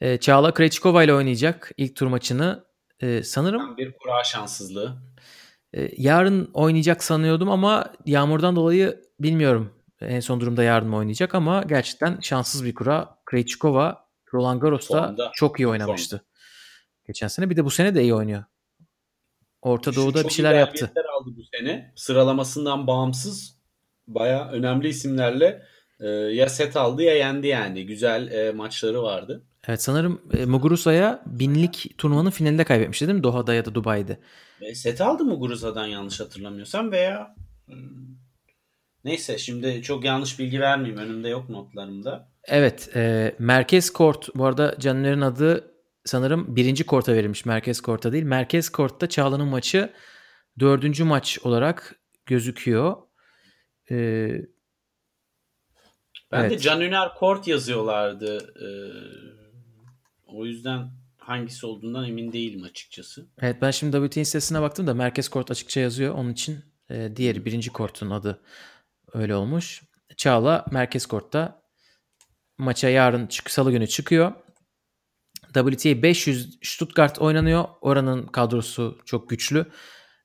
Ee, Çağla Krejcikova ile oynayacak ilk tur maçını. Ee, sanırım Tam bir kura şanssızlığı. e, yarın oynayacak sanıyordum ama yağmurdan dolayı bilmiyorum. En son durumda yarın mı oynayacak ama gerçekten şanssız bir kura. Krejcikova Roland Garros'ta çok iyi oynamıştı. Geçen sene bir de bu sene de iyi oynuyor. Orta Şu Doğu'da bir şeyler yaptı. aldı bu sene. Sıralamasından bağımsız baya önemli isimlerle e, ya set aldı ya yendi yani. Güzel e, maçları vardı. Evet sanırım e, Muguruza'ya binlik turnuvanın finalinde kaybetmişti değil mi? Doha'da ya da Dubai'de. E, set aldı mı Guruza'dan yanlış hatırlamıyorsam veya hmm, neyse şimdi çok yanlış bilgi vermeyeyim. Önümde yok notlarımda. Evet e, Merkez Kort bu arada Caner'in adı sanırım birinci korta verilmiş Merkez Kort'a değil. Merkez Kort'ta Çağla'nın maçı dördüncü maç olarak gözüküyor. E, Ben de Evet. Can Üner Kort yazıyorlardı. E, o yüzden hangisi olduğundan emin değilim açıkçası. evet ben şimdi WT'nin sitesine baktım da Merkez Kort açıkça yazıyor. Onun için e, diğeri birinci kortun adı öyle olmuş. Çağla Merkez Kort'ta maça yarın çık salı günü çıkıyor. WTA 500 Stuttgart oynanıyor. Oranın kadrosu çok güçlü.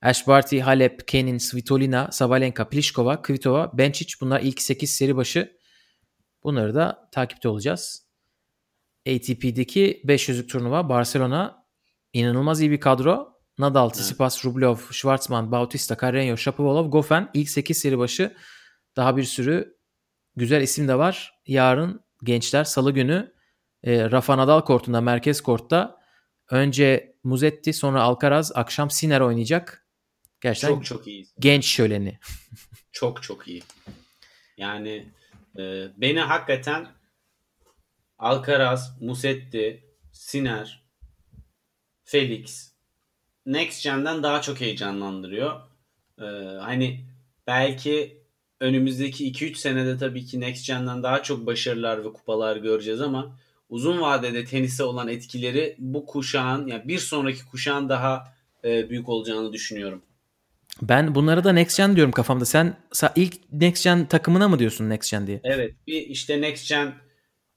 Ash Barty, Halep, Kenin, Svitolina, Sabalenka, Pliskova, Kvitova, Benčić bunlar ilk 8 seri başı. Bunları da takipte olacağız. ATP'deki 500'lük turnuva Barcelona inanılmaz iyi bir kadro. Nadal, Tsitsipas, Rublev, Schwartzman, Bautista, Carreño, Shapovalov, Goffin ilk 8 seri başı. Daha bir sürü güzel isim de var. Yarın gençler salı günü e, Rafa Nadal kortunda, merkez kortta önce Muzetti sonra Alcaraz, akşam Sinner oynayacak. Gerçekten Çok çok iyi. genç şöleni. Çok çok iyi. Yani e, beni hakikaten Alcaraz, Musetti, Siner, Felix, Next Gen'den daha çok heyecanlandırıyor. E, hani belki önümüzdeki 2-3 senede tabii ki Next Gen'den daha çok başarılar ve kupalar göreceğiz ama uzun vadede tenise olan etkileri bu kuşağın yani bir sonraki kuşağın daha e, büyük olacağını düşünüyorum. Ben bunlara da Next Gen diyorum kafamda. Sen ilk Next Gen takımına mı diyorsun Next Gen diye? Evet bir işte Next Gen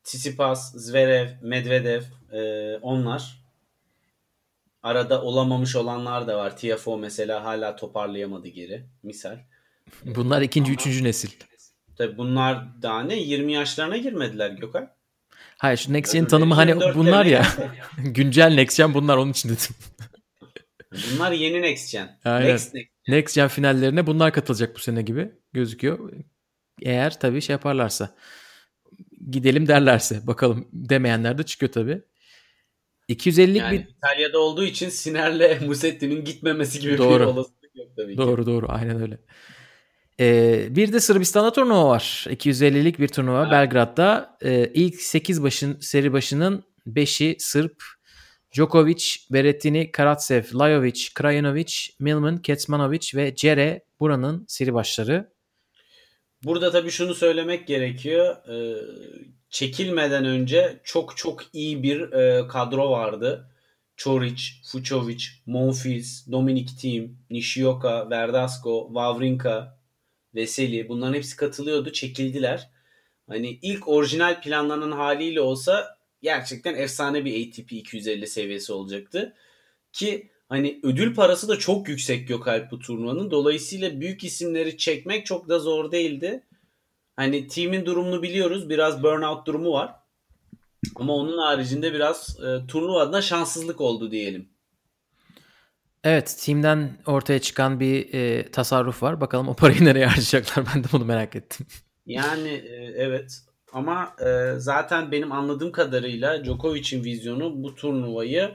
Tsitsipas, Zverev, Medvedev e, onlar. Arada olamamış olanlar da var. TFO mesela hala toparlayamadı geri. Misal. Bunlar ikinci, üçüncü nesil. Tabi bunlar daha ne? 20 yaşlarına girmediler Gökay. Hayır şu Next Gen tanımı hani 24'lerine bunlar ya. Güncel Next Gen bunlar onun için dedim. Bunlar yeni Next Gen. Aynen. Next Next. Next Gen finallerine bunlar katılacak bu sene gibi gözüküyor. Eğer tabii şey yaparlarsa. Gidelim derlerse. Bakalım demeyenler de çıkıyor tabii. 250'lik Yani bir İtalya'da olduğu için Siner'le Musetti'nin gitmemesi gibi bir Doğru. olasılık yok tabii ki. Doğru doğru aynen öyle. Ee, bir de Sırbistan'da turnuva var. 250'lik bir turnuva Evet. Belgrad'da. Ee, ilk 8 başın seri başının 5'i Sırp. Djokovic, Berrettini, Karatsev, Lajovic, Krajinovic, Milman, Kecmanovic ve Cere buranın seri başları. Burada tabii şunu söylemek gerekiyor. Ee, çekilmeden önce çok çok iyi bir e, kadro vardı. Çoric, Fucovic, Monfils, Dominic Thiem, Nishioka, Verdasco, Wawrinka, Veseli bunların hepsi katılıyordu. Çekildiler. Hani ilk orijinal planlanan haliyle olsa gerçekten efsane bir ATP 250 seviyesi olacaktı. Ki hani ödül parası da çok yüksek Gökalp bu turnuvanın. Dolayısıyla büyük isimleri çekmek çok da zor değildi. Hani team'in durumunu biliyoruz. Biraz burnout durumu var. Ama onun haricinde biraz e, turnuvada şanssızlık oldu diyelim. Evet, team'den ortaya çıkan bir e, tasarruf var. Bakalım o parayı nereye harcayacaklar? Ben de bunu merak ettim. Yani e, evet ama e, zaten benim anladığım kadarıyla Djokovic'in vizyonu bu turnuvayı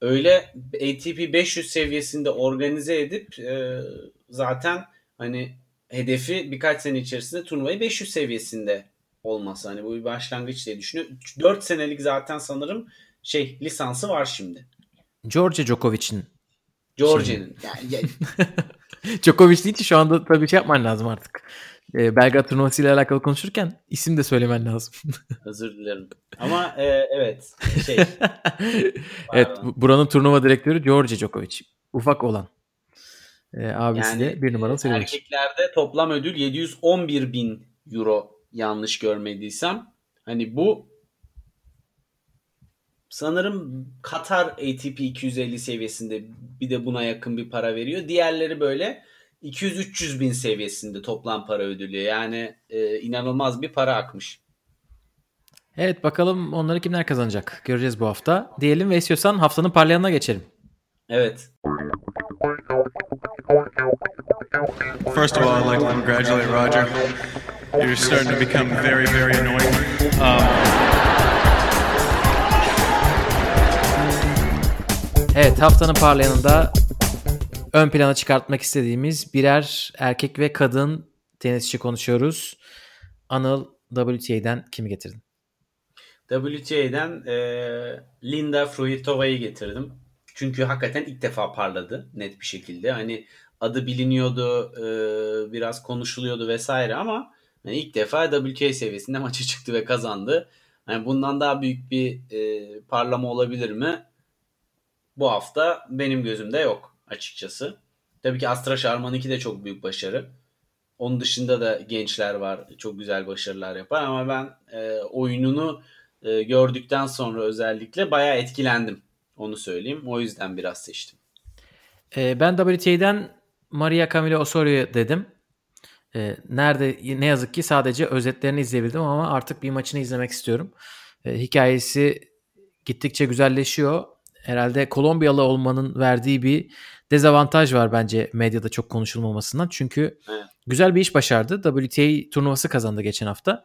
öyle ATP 500 seviyesinde organize edip e, zaten hani hedefi birkaç sene içerisinde turnuvayı 500 seviyesinde olması. Hani bu bir başlangıç diye düşünüyorum. 4 senelik zaten sanırım şey lisansı var şimdi. George Djokovic'in. Georgia'nın. Yani, yani Djokovic deyince şu anda tabii şey yapman lazım artık. E, Belgrad turnuvası ile alakalı konuşurken isim de söylemen lazım. Özür dilerim. Ama e, evet şey. evet buranın turnuva direktörü George Djokovic. Ufak olan. E, abisi Yani, de bir numaralı sayılır. Erkeklerde toplam ödül 711 bin euro yanlış görmediysem. Hani bu sanırım Katar ATP 250 seviyesinde bir de buna yakın bir para veriyor. Diğerleri böyle 200-300 bin seviyesinde toplam para ödülü. Yani e, inanılmaz bir para akmış. Evet bakalım onları kimler kazanacak. Göreceğiz bu hafta. Diyelim ve istiyorsan haftanın parlayanına geçelim. Evet. First of all, I'd like to congratulate Roger. You're starting to become very, very annoying. Um, Evet haftanın parlayanında ön plana çıkartmak istediğimiz birer erkek ve kadın tenisçi konuşuyoruz. Anıl WTA'den kimi getirdin? WTA'den e, Linda Fruitova'yı getirdim. Çünkü hakikaten ilk defa parladı net bir şekilde. Hani adı biliniyordu, e, biraz konuşuluyordu vesaire ama hani ilk defa WTA seviyesinde maça çıktı ve kazandı. Yani bundan daha büyük bir e, parlama olabilir mi? Bu hafta benim gözümde yok açıkçası. Tabii ki Astra Sharman'ınki de çok büyük başarı. Onun dışında da gençler var. Çok güzel başarılar yapar ama ben e, oyununu e, gördükten sonra özellikle bayağı etkilendim. Onu söyleyeyim. O yüzden biraz seçtim. Ee, ben WTA'den Maria Camila Osorio dedim. Ee, nerede ne yazık ki sadece özetlerini izleyebildim ama artık bir maçını izlemek istiyorum. Ee, hikayesi gittikçe güzelleşiyor. Herhalde Kolombiyalı olmanın verdiği bir dezavantaj var bence medyada çok konuşulmamasından. Çünkü Evet. güzel bir iş başardı. WTA turnuvası kazandı geçen hafta.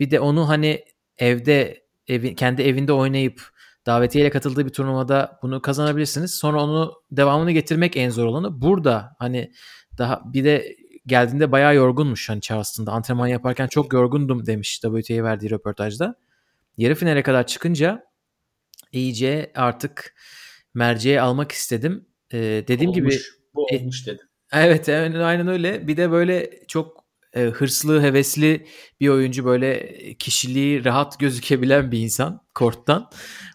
Bir de onu hani evde evi, kendi evinde oynayıp davetiyeyle katıldığı bir turnuvada bunu kazanabilirsiniz. Sonra onu devamını getirmek en zor olanı. Burada hani daha bir de geldiğinde bayağı yorgunmuş hani Charleston'da antrenman yaparken çok yorgundum demiş WTA'ye verdiği röportajda. Yarı finale kadar çıkınca iyice artık merceğe almak istedim. Ee, dediğim gibi Olmuş, bu E- olmuş dedim. Evet aynen, aynen öyle. Bir de böyle çok e, hırslı, hevesli bir oyuncu böyle kişiliği rahat gözükebilen bir insan korttan.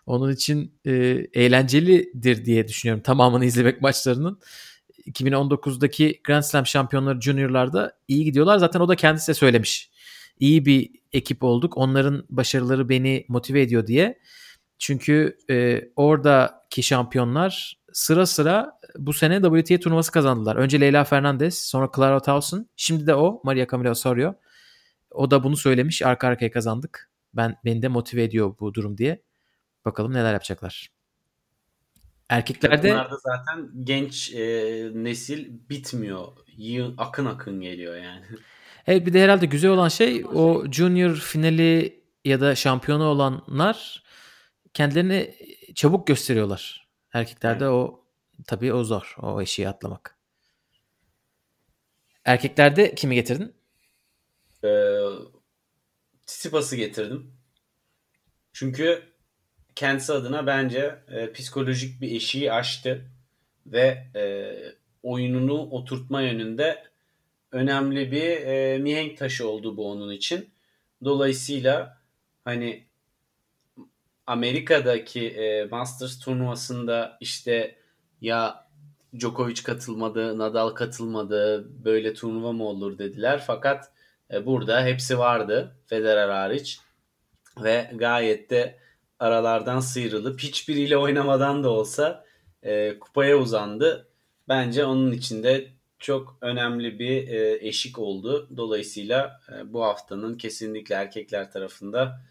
Onun için e, eğlencelidir diye düşünüyorum tamamını izlemek maçlarının. 2019'daki Grand Slam şampiyonları juniorlarda iyi gidiyorlar. Zaten o da kendisi de söylemiş. İyi bir ekip olduk. Onların başarıları beni motive ediyor diye. Çünkü e, oradaki şampiyonlar sıra sıra bu sene WTA turnuvası kazandılar. Önce Leyla Fernandez, sonra Clara Towson, şimdi de o Maria Camila Osorio. O da bunu söylemiş. Arka arkaya kazandık. Ben beni de motive ediyor bu durum diye. Bakalım neler yapacaklar. Erkeklerde Bunlarda zaten genç e, nesil bitmiyor. Yığın, akın akın geliyor yani. Evet bir de herhalde güzel olan şey o junior finali ya da şampiyonu olanlar kendilerini çabuk gösteriyorlar. Erkeklerde o tabii o zor. O eşiği atlamak. Erkeklerde kimi getirdin? Ee, Tsitsipas'ı getirdim. Çünkü kendisi adına bence e, psikolojik bir eşiği aştı ve e, oyununu oturtma yönünde önemli bir e, mihenk taşı oldu bu onun için. Dolayısıyla hani Amerika'daki e, Masters turnuvasında işte ya Djokovic katılmadı, Nadal katılmadı, böyle turnuva mı olur dediler. Fakat e, burada hepsi vardı Federer hariç ve gayet de aralardan sıyrılıp hiçbiriyle oynamadan da olsa e, kupaya uzandı. Bence onun içinde çok önemli bir e, eşik oldu. Dolayısıyla e, bu haftanın kesinlikle erkekler tarafında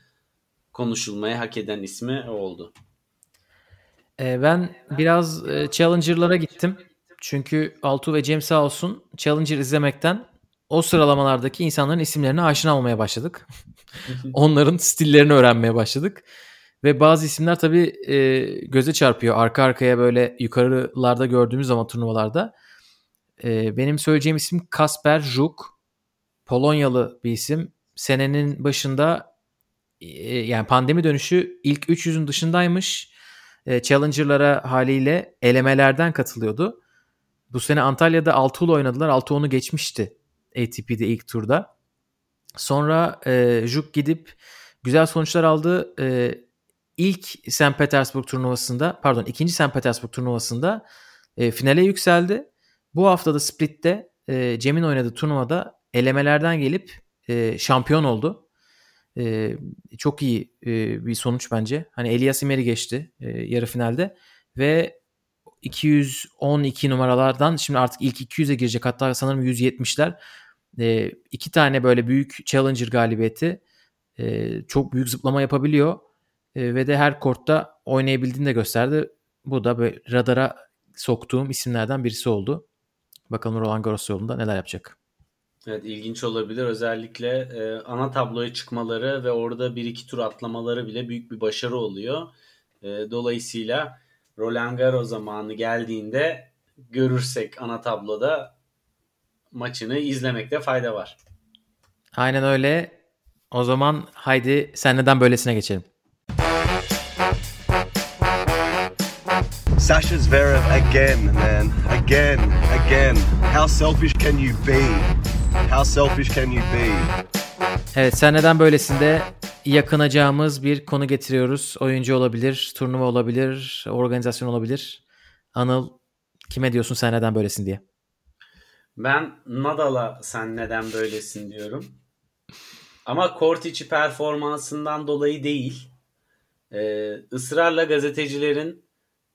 konuşulmaya hak eden ismi o oldu. Ee, ben biraz e, Challenger'lara gittim. Çünkü Altu ve Cem sağ olsun Challenger izlemekten o sıralamalardaki insanların isimlerine aşina olmaya başladık. Onların stillerini öğrenmeye başladık. Ve bazı isimler tabii e, göze çarpıyor. Arka arkaya böyle yukarılarda gördüğümüz zaman turnuvalarda. E, benim söyleyeceğim isim Kasper Juk. Polonyalı bir isim. Senenin başında yani pandemi dönüşü ilk 300'ün dışındaymış. E, Challenger'lara haliyle elemelerden katılıyordu. Bu sene Antalya'da Altuğ'la oynadılar. Altuğ onu geçmişti ATP'de ilk turda. Sonra e, Juk gidip güzel sonuçlar aldı. E, ilk St. Petersburg turnuvasında pardon ikinci St. Petersburg turnuvasında e, finale yükseldi. Bu hafta da Split'te e, Cem'in oynadığı turnuvada elemelerden gelip e, şampiyon oldu. E, çok iyi e, bir sonuç bence. Hani Elias Imeri geçti e, yarı finalde ve 212 numaralardan şimdi artık ilk 200'e girecek hatta sanırım 170'ler. E, iki tane böyle büyük Challenger galibiyeti e, çok büyük zıplama yapabiliyor e, ve de her kortta oynayabildiğini de gösterdi. Bu da böyle radara soktuğum isimlerden birisi oldu. Bakalım Roland Garros yolunda neler yapacak. Evet ilginç olabilir. Özellikle e, ana tabloya çıkmaları ve orada bir iki tur atlamaları bile büyük bir başarı oluyor. E, dolayısıyla Roland Garros zamanı geldiğinde görürsek ana tabloda maçını izlemekte fayda var. Aynen öyle. O zaman haydi sen neden böylesine geçelim. Sasha Zverev again, man. Again, again. How selfish can you be? How selfish can you be? Evet sen neden böylesinde yakınacağımız bir konu getiriyoruz. Oyuncu olabilir, turnuva olabilir, organizasyon olabilir. Anıl kime diyorsun sen neden böylesin diye? Ben Nadal'a sen neden böylesin diyorum. Ama kort içi performansından dolayı değil. Ee, ısrarla gazetecilerin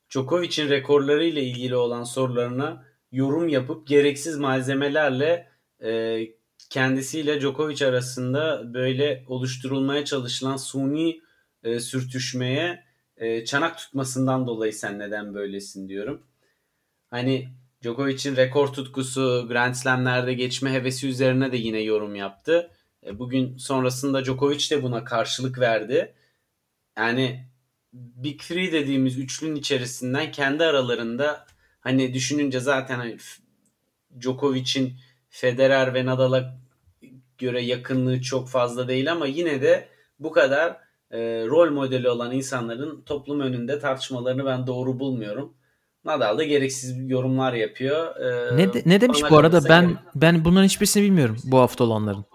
Djokovic'in rekorları ile ilgili olan sorularına yorum yapıp gereksiz malzemelerle e, kendisiyle Djokovic arasında böyle oluşturulmaya çalışılan suni e, sürtüşmeye e, çanak tutmasından dolayı sen neden böylesin diyorum. Hani Djokovic'in rekor tutkusu, Grand Slam'lerde geçme hevesi üzerine de yine yorum yaptı. E, bugün sonrasında Djokovic de buna karşılık verdi. Yani Big Three dediğimiz üçlünün içerisinden kendi aralarında hani düşününce zaten hani Djokovic'in Federer ve Nadal'a göre yakınlığı çok fazla değil ama yine de bu kadar e, rol modeli olan insanların toplum önünde tartışmalarını ben doğru bulmuyorum. Nadal da gereksiz yorumlar yapıyor. Ee, ne de, ne demiş bu arada? Ben gerek. ben bunların hiçbirisini bilmiyorum bu hafta olanların.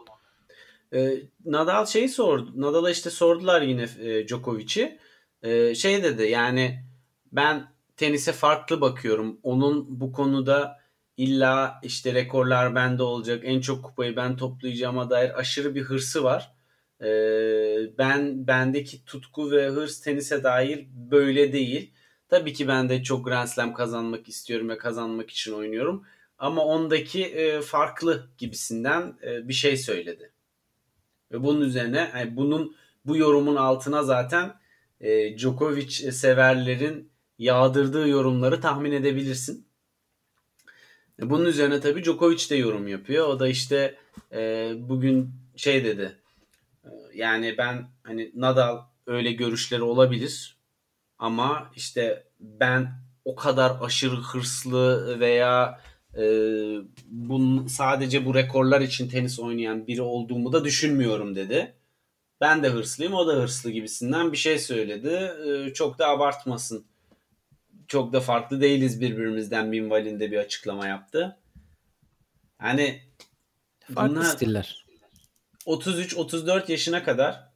Ee, Nadal şeyi sordu. Nadal'a işte sordular yine e, Djokovic'i. Ee, şey dedi yani ben tenise farklı bakıyorum. Onun bu konuda illa işte rekorlar bende olacak, en çok kupayı ben toplayacağıma dair aşırı bir hırsı var. Ee, ben bendeki tutku ve hırs tenise dair böyle değil. Tabii ki ben de çok Grand Slam kazanmak istiyorum ve kazanmak için oynuyorum. Ama ondaki e, farklı gibisinden e, bir şey söyledi. Ve bunun üzerine yani bunun bu yorumun altına zaten e, Djokovic severlerin yağdırdığı yorumları tahmin edebilirsin. Bunun üzerine tabii Djokovic de yorum yapıyor. O da işte e, bugün şey dedi. E, yani ben hani Nadal öyle görüşleri olabilir ama işte ben o kadar aşırı hırslı veya e, bunun sadece bu rekorlar için tenis oynayan biri olduğumu da düşünmüyorum dedi. Ben de hırslıyım o da hırslı gibisinden bir şey söyledi. E, çok da abartmasın. Çok da farklı değiliz birbirimizden minvalinde bir açıklama yaptı. Hani farklı stiller. 33-34 yaşına kadar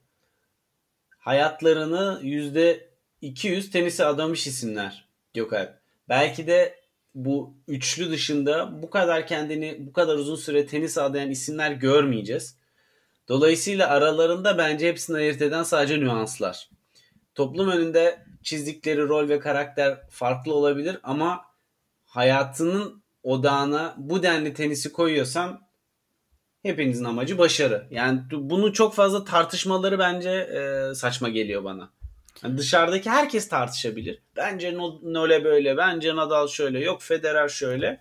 hayatlarını yüzde 200 tenise adamış isimler Gökalp. Belki de bu üçlü dışında bu kadar kendini bu kadar uzun süre tenis adayan isimler görmeyeceğiz. Dolayısıyla aralarında bence hepsini ayırt eden sadece nüanslar. Toplum önünde çizdikleri rol ve karakter farklı olabilir ama hayatının odağına bu denli tenisi koyuyorsan hepinizin amacı başarı. Yani bunu çok fazla tartışmaları bence e, saçma geliyor bana. Yani dışarıdaki herkes tartışabilir. Bence Nole böyle, bence Nadal şöyle, yok Federer şöyle.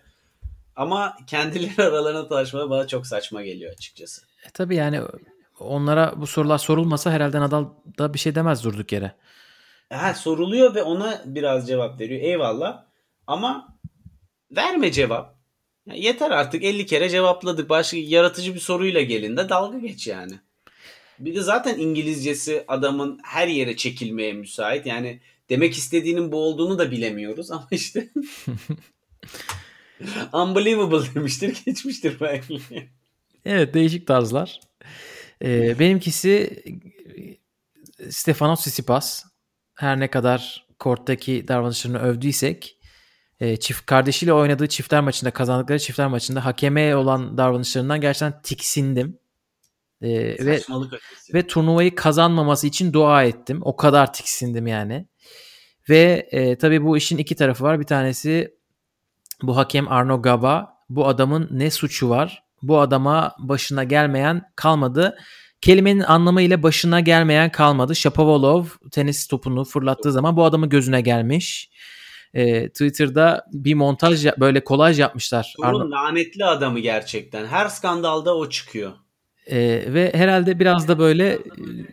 Ama kendileri aralarında tartışmaları bana çok saçma geliyor açıkçası. E, tabii yani onlara bu sorular sorulmasa herhalde Nadal da bir şey demez durduk yere. Ha, soruluyor ve ona biraz cevap veriyor. Eyvallah. Ama verme cevap. Yeter artık 50 kere cevapladık. Başka yaratıcı bir soruyla gelin de dalga geç yani. Bir de zaten İngilizcesi adamın her yere çekilmeye müsait. Yani demek istediğinin bu olduğunu da bilemiyoruz ama işte unbelievable demiştir geçmiştir belki. Evet değişik tarzlar. Ee, benimkisi Stefanos Tsitsipas. Her ne kadar korttaki davranışlarını övdüysek e, çift kardeşiyle oynadığı çiftler maçında kazandıkları çiftler maçında hakeme olan davranışlarından gerçekten tiksindim. E, ve ve turnuvayı kazanmaması için dua ettim. O kadar tiksindim yani. Ve e, tabii bu işin iki tarafı var. Bir tanesi bu hakem Arno Gaba. Bu adamın ne suçu var? Bu adama başına gelmeyen kalmadı. Kelimenin anlamı ile başına gelmeyen kalmadı. Shapovalov tenis topunu fırlattığı zaman bu adamın gözüne gelmiş. Ee, Twitter'da bir montaj böyle kolaj yapmışlar. Bunun lanetli adamı gerçekten. Her skandalda o çıkıyor. Ee, ve herhalde biraz da böyle e,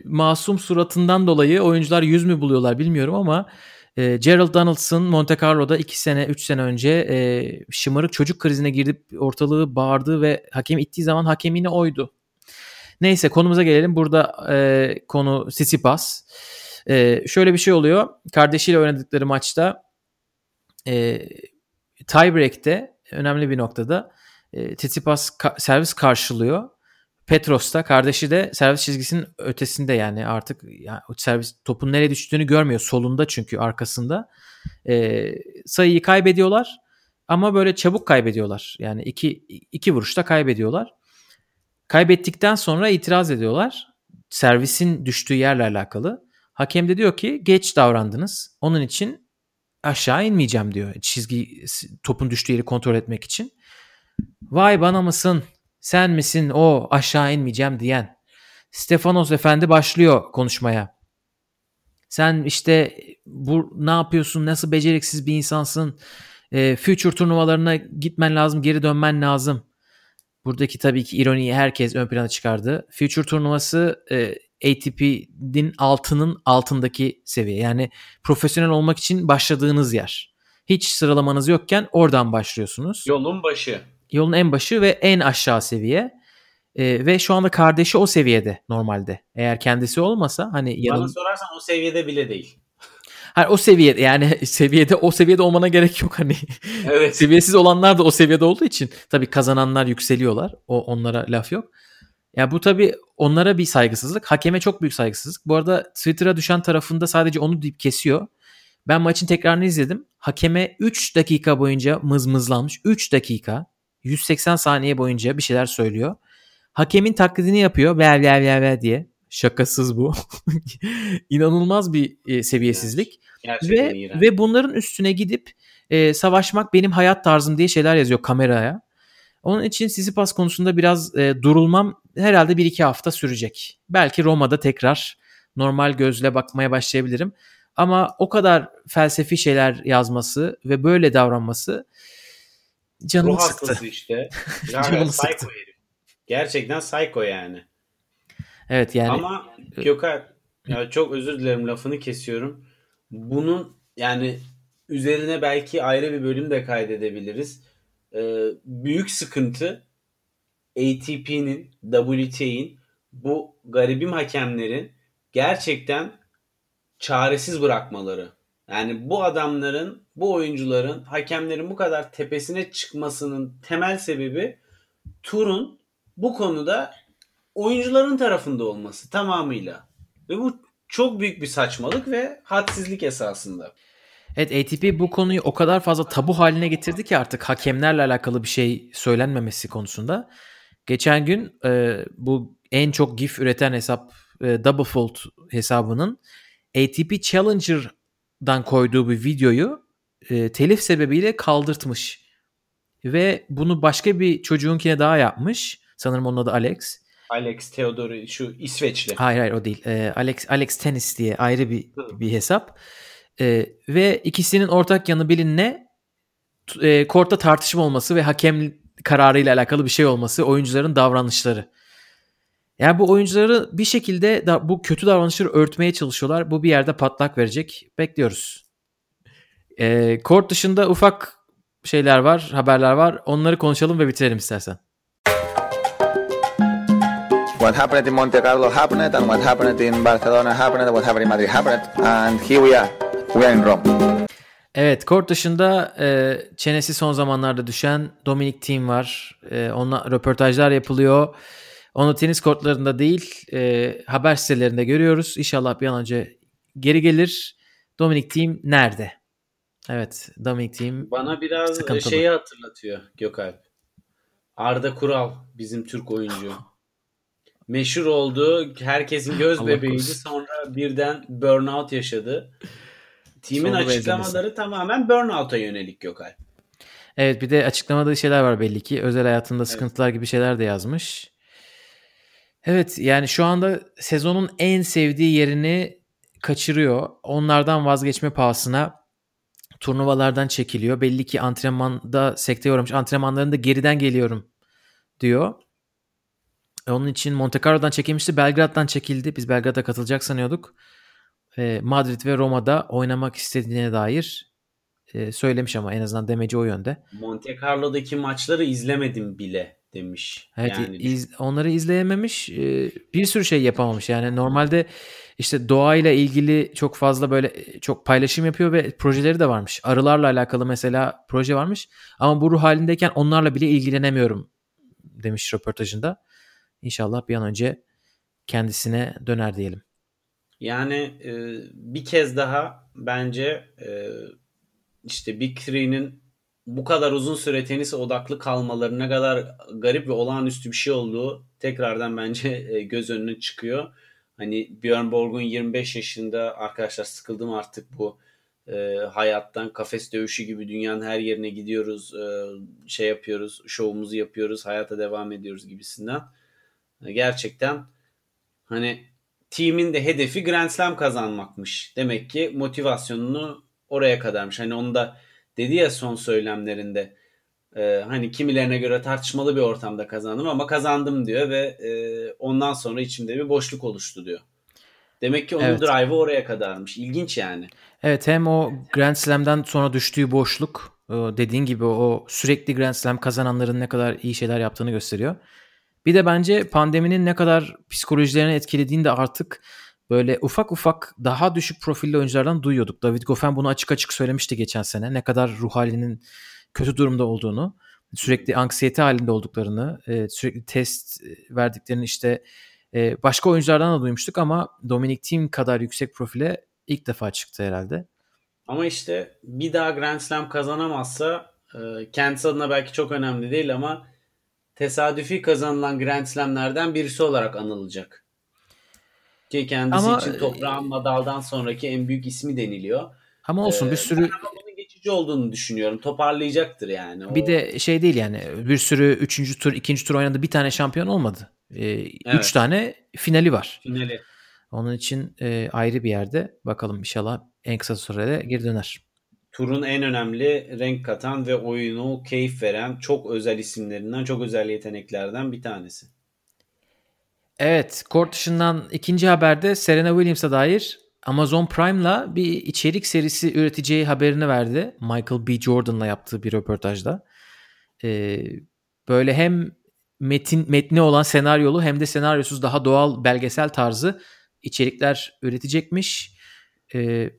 masum suratından dolayı oyuncular yüz mü buluyorlar bilmiyorum ama e, Gerald Donaldson Monte Carlo'da 2 sene 3 sene önce e, şımarık çocuk krizine girip ortalığı bağırdı ve hakem ittiği zaman hakem yine oydu. Neyse konumuza gelelim. Burada e, konu Sissipas. E, şöyle bir şey oluyor. Kardeşiyle oynadıkları maçta e, tiebreak'te önemli bir noktada e, Tsitsipas ka- servis karşılıyor. Petros da kardeşi de servis çizgisinin ötesinde yani artık yani servis topun nereye düştüğünü görmüyor. Solunda çünkü arkasında. E, sayıyı kaybediyorlar ama böyle çabuk kaybediyorlar. Yani iki, iki vuruşta kaybediyorlar. Kaybettikten sonra itiraz ediyorlar. Servisin düştüğü yerle alakalı. Hakem de diyor ki geç davrandınız. Onun için aşağı inmeyeceğim diyor. Çizgi topun düştüğü yeri kontrol etmek için. Vay bana mısın? Sen misin o aşağı inmeyeceğim diyen? Stefanos Efendi başlıyor konuşmaya. Sen işte bu ne yapıyorsun? Nasıl beceriksiz bir insansın? E, future turnuvalarına gitmen lazım, geri dönmen lazım. Buradaki tabii ki ironiyi herkes ön plana çıkardı. Future turnuvası e, ATP'nin altının altındaki seviye. Yani profesyonel olmak için başladığınız yer. Hiç sıralamanız yokken oradan başlıyorsunuz. Yolun başı. Yolun en başı ve en aşağı seviye. E, ve şu anda kardeşi o seviyede normalde. Eğer kendisi olmasa hani yanım... Bana sorarsan o seviyede bile değil. Hani o seviyede yani seviyede o seviyede olmana gerek yok hani. Evet. Seviyesiz olanlar da o seviyede olduğu için tabii kazananlar yükseliyorlar. O onlara laf yok. Ya bu tabii onlara bir saygısızlık. Hakeme çok büyük saygısızlık. Bu arada Twitter'a düşen tarafında sadece onu deyip kesiyor. Ben maçın tekrarını izledim. Hakeme 3 dakika boyunca mızmızlanmış. 3 dakika 180 saniye boyunca bir şeyler söylüyor. Hakemin taklidini yapıyor. Ver ver ver ver diye. Şakasız bu. İnanılmaz bir e, seviyesizlik. Gerçekten ve iğrenç. ve bunların üstüne gidip e, savaşmak benim hayat tarzım diye şeyler yazıyor kameraya. Onun için Sissipas konusunda biraz e, durulmam herhalde bir iki hafta sürecek. Belki Roma'da tekrar normal gözle bakmaya başlayabilirim. Ama o kadar felsefi şeyler yazması ve böyle davranması canımı Ruh sıktı. işte. canımı sıktı. Herif. Gerçekten psycho yani. Evet yani. Ama Gökhan ya çok özür dilerim lafını kesiyorum. Bunun yani üzerine belki ayrı bir bölüm de kaydedebiliriz. Ee, büyük sıkıntı ATP'nin, WTA'in bu garibim hakemlerin gerçekten çaresiz bırakmaları. Yani bu adamların, bu oyuncuların, hakemlerin bu kadar tepesine çıkmasının temel sebebi turun bu konuda oyuncuların tarafında olması tamamıyla. Ve bu çok büyük bir saçmalık ve hadsizlik esasında. Evet ATP bu konuyu o kadar fazla tabu haline getirdi ki artık hakemlerle alakalı bir şey söylenmemesi konusunda. Geçen gün e, bu en çok GIF üreten hesap e, Doublefold hesabının ATP Challenger'dan koyduğu bir videoyu e, telif sebebiyle kaldırtmış. Ve bunu başka bir çocuğunkine daha yapmış. Sanırım onun adı Alex. Alex Theodor şu İsveçli. Hayır hayır o değil. E, Alex Alex Tennis diye ayrı bir bir hesap. E, ve ikisinin ortak yanı bilinne e, kortta tartışma olması ve hakem kararıyla alakalı bir şey olması, oyuncuların davranışları. Yani bu oyuncuları bir şekilde da, bu kötü davranışları örtmeye çalışıyorlar. Bu bir yerde patlak verecek. Bekliyoruz. E, kort dışında ufak şeyler var, haberler var. Onları konuşalım ve bitirelim istersen. What happened in Monte Carlo happened, and what happened in Barcelona happened, what happened in Madrid happened, and here we are. We are in Rome. Evet, kort dışında e, çenesi son zamanlarda düşen Dominic Thiem var. E, onunla röportajlar yapılıyor. Onu tenis kortlarında değil, e, haber sitelerinde görüyoruz. İnşallah bir an önce geri gelir. Dominic Thiem nerede? Evet, Dominic Thiem Bana biraz sıkıntılı. şeyi hatırlatıyor Gökalp. Arda Kural bizim Türk oyuncu. Meşhur oldu. Herkesin göz bebeğiydi. Sonra birden burnout yaşadı. Team'in Sonu açıklamaları tamamen burnout'a yönelik Gökalp. Evet bir de açıklamadığı şeyler var belli ki. Özel hayatında sıkıntılar gibi şeyler de yazmış. Evet yani şu anda sezonun en sevdiği yerini kaçırıyor. Onlardan vazgeçme pahasına turnuvalardan çekiliyor. Belli ki antrenmanda sekteye uğramış. Antrenmanlarında geriden geliyorum diyor. E, Onun için Monte Carlo'dan çekilmişti. Belgrad'dan çekildi. Biz Belgrad'a katılacak sanıyorduk. E, Madrid ve Roma'da oynamak istediğine dair e, söylemiş ama en azından demeci o yönde. Monte Carlo'daki maçları izlemedim bile demiş. Evet yani iz- onları izleyememiş. e, bir sürü şey yapamamış. Yani normalde işte doğayla ilgili çok fazla böyle e, çok paylaşım yapıyor ve projeleri de varmış. Arılarla alakalı mesela proje varmış. Ama bu ruh halindeyken onlarla bile ilgilenemiyorum demiş röportajında. İnşallah bir an önce kendisine döner diyelim. Yani e, bir kez daha bence e, işte Big Three'nin bu kadar uzun süre tenise odaklı kalmaları ne kadar garip ve olağanüstü bir şey olduğu tekrardan bence e, göz önüne çıkıyor. Hani Björn Borg'un 25 yaşında arkadaşlar sıkıldım artık bu e, hayattan kafes dövüşü gibi dünyanın her yerine gidiyoruz e, şey yapıyoruz şovumuzu yapıyoruz hayata devam ediyoruz gibisinden. Gerçekten hani team'in de hedefi Grand Slam kazanmakmış. Demek ki motivasyonunu oraya kadarmış. Hani onu da dedi ya son söylemlerinde e, hani kimilerine göre tartışmalı bir ortamda kazandım ama kazandım diyor ve e, ondan sonra içimde bir boşluk oluştu diyor. Demek ki onun Evet. drive'ı oraya kadarmış. İlginç yani. Evet hem o Grand Slam'den sonra düştüğü boşluk e, dediğin gibi o sürekli Grand Slam kazananların ne kadar iyi şeyler yaptığını gösteriyor. Bir de bence pandeminin ne kadar psikolojilerini etkilediğini de artık böyle ufak ufak daha düşük profilli oyunculardan duyuyorduk. David Goffin bunu açık açık söylemişti geçen sene. Ne kadar ruh halinin kötü durumda olduğunu, sürekli anksiyete halinde olduklarını, e, sürekli test e, verdiklerini işte e, başka oyunculardan da duymuştuk ama Dominic Thiem kadar yüksek profile ilk defa çıktı herhalde. Ama işte bir daha Grand Slam kazanamazsa kendisi adına belki çok önemli değil ama tesadüfi kazanılan Grand Slam'lerden birisi olarak anılacak. Ki kendisi Ama- için toprağın Nadal'dan sonraki en büyük ismi deniliyor. Ama olsun Ee, bir sürü geçici olduğunu düşünüyorum. Toparlayacaktır yani. O- bir de şey değil yani bir sürü üçüncü tur ikinci tur oynadı bir tane şampiyon olmadı. E, Üç tane finali var. finali. Onun için e, ayrı bir yerde bakalım inşallah en kısa sürede geri döner. Turun en önemli renk katan ve oyunu keyif veren çok özel isimlerinden, çok özel yeteneklerden bir tanesi. Evet, kort dışından ikinci haberde Serena Williams'a dair Amazon Prime'la bir içerik serisi üreteceği haberini verdi. Michael B. Jordan'la yaptığı bir röportajda. Ee, böyle hem metin metni olan senaryolu hem de senaryosuz daha doğal belgesel tarzı içerikler üretecekmiş. Ee,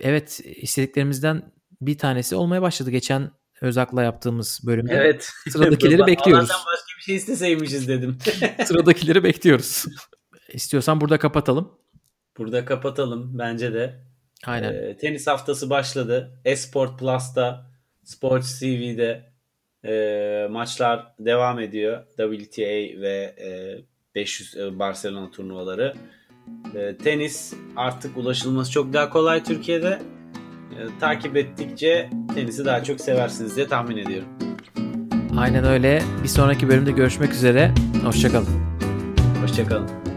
evet, istediklerimizden bir tanesi olmaya başladı geçen Özak'la yaptığımız bölümde. Evet. Sıradakileri bekliyoruz. Allah'tan başka bir şey isteseymişiz dedim. Sıradakileri bekliyoruz. İstiyorsan burada kapatalım. Burada kapatalım bence de. Aynen. Ee, tenis haftası başladı. Esport Plus'ta, Sports TV'de e, maçlar devam ediyor. WTA ve e, 500 e, Barcelona turnuvaları. E, tenis artık ulaşılması çok daha kolay Türkiye'de. E, takip ettikçe tenisi daha çok seversiniz diye tahmin ediyorum. Aynen öyle. Bir sonraki bölümde görüşmek üzere. Hoşçakalın. Hoşçakalın.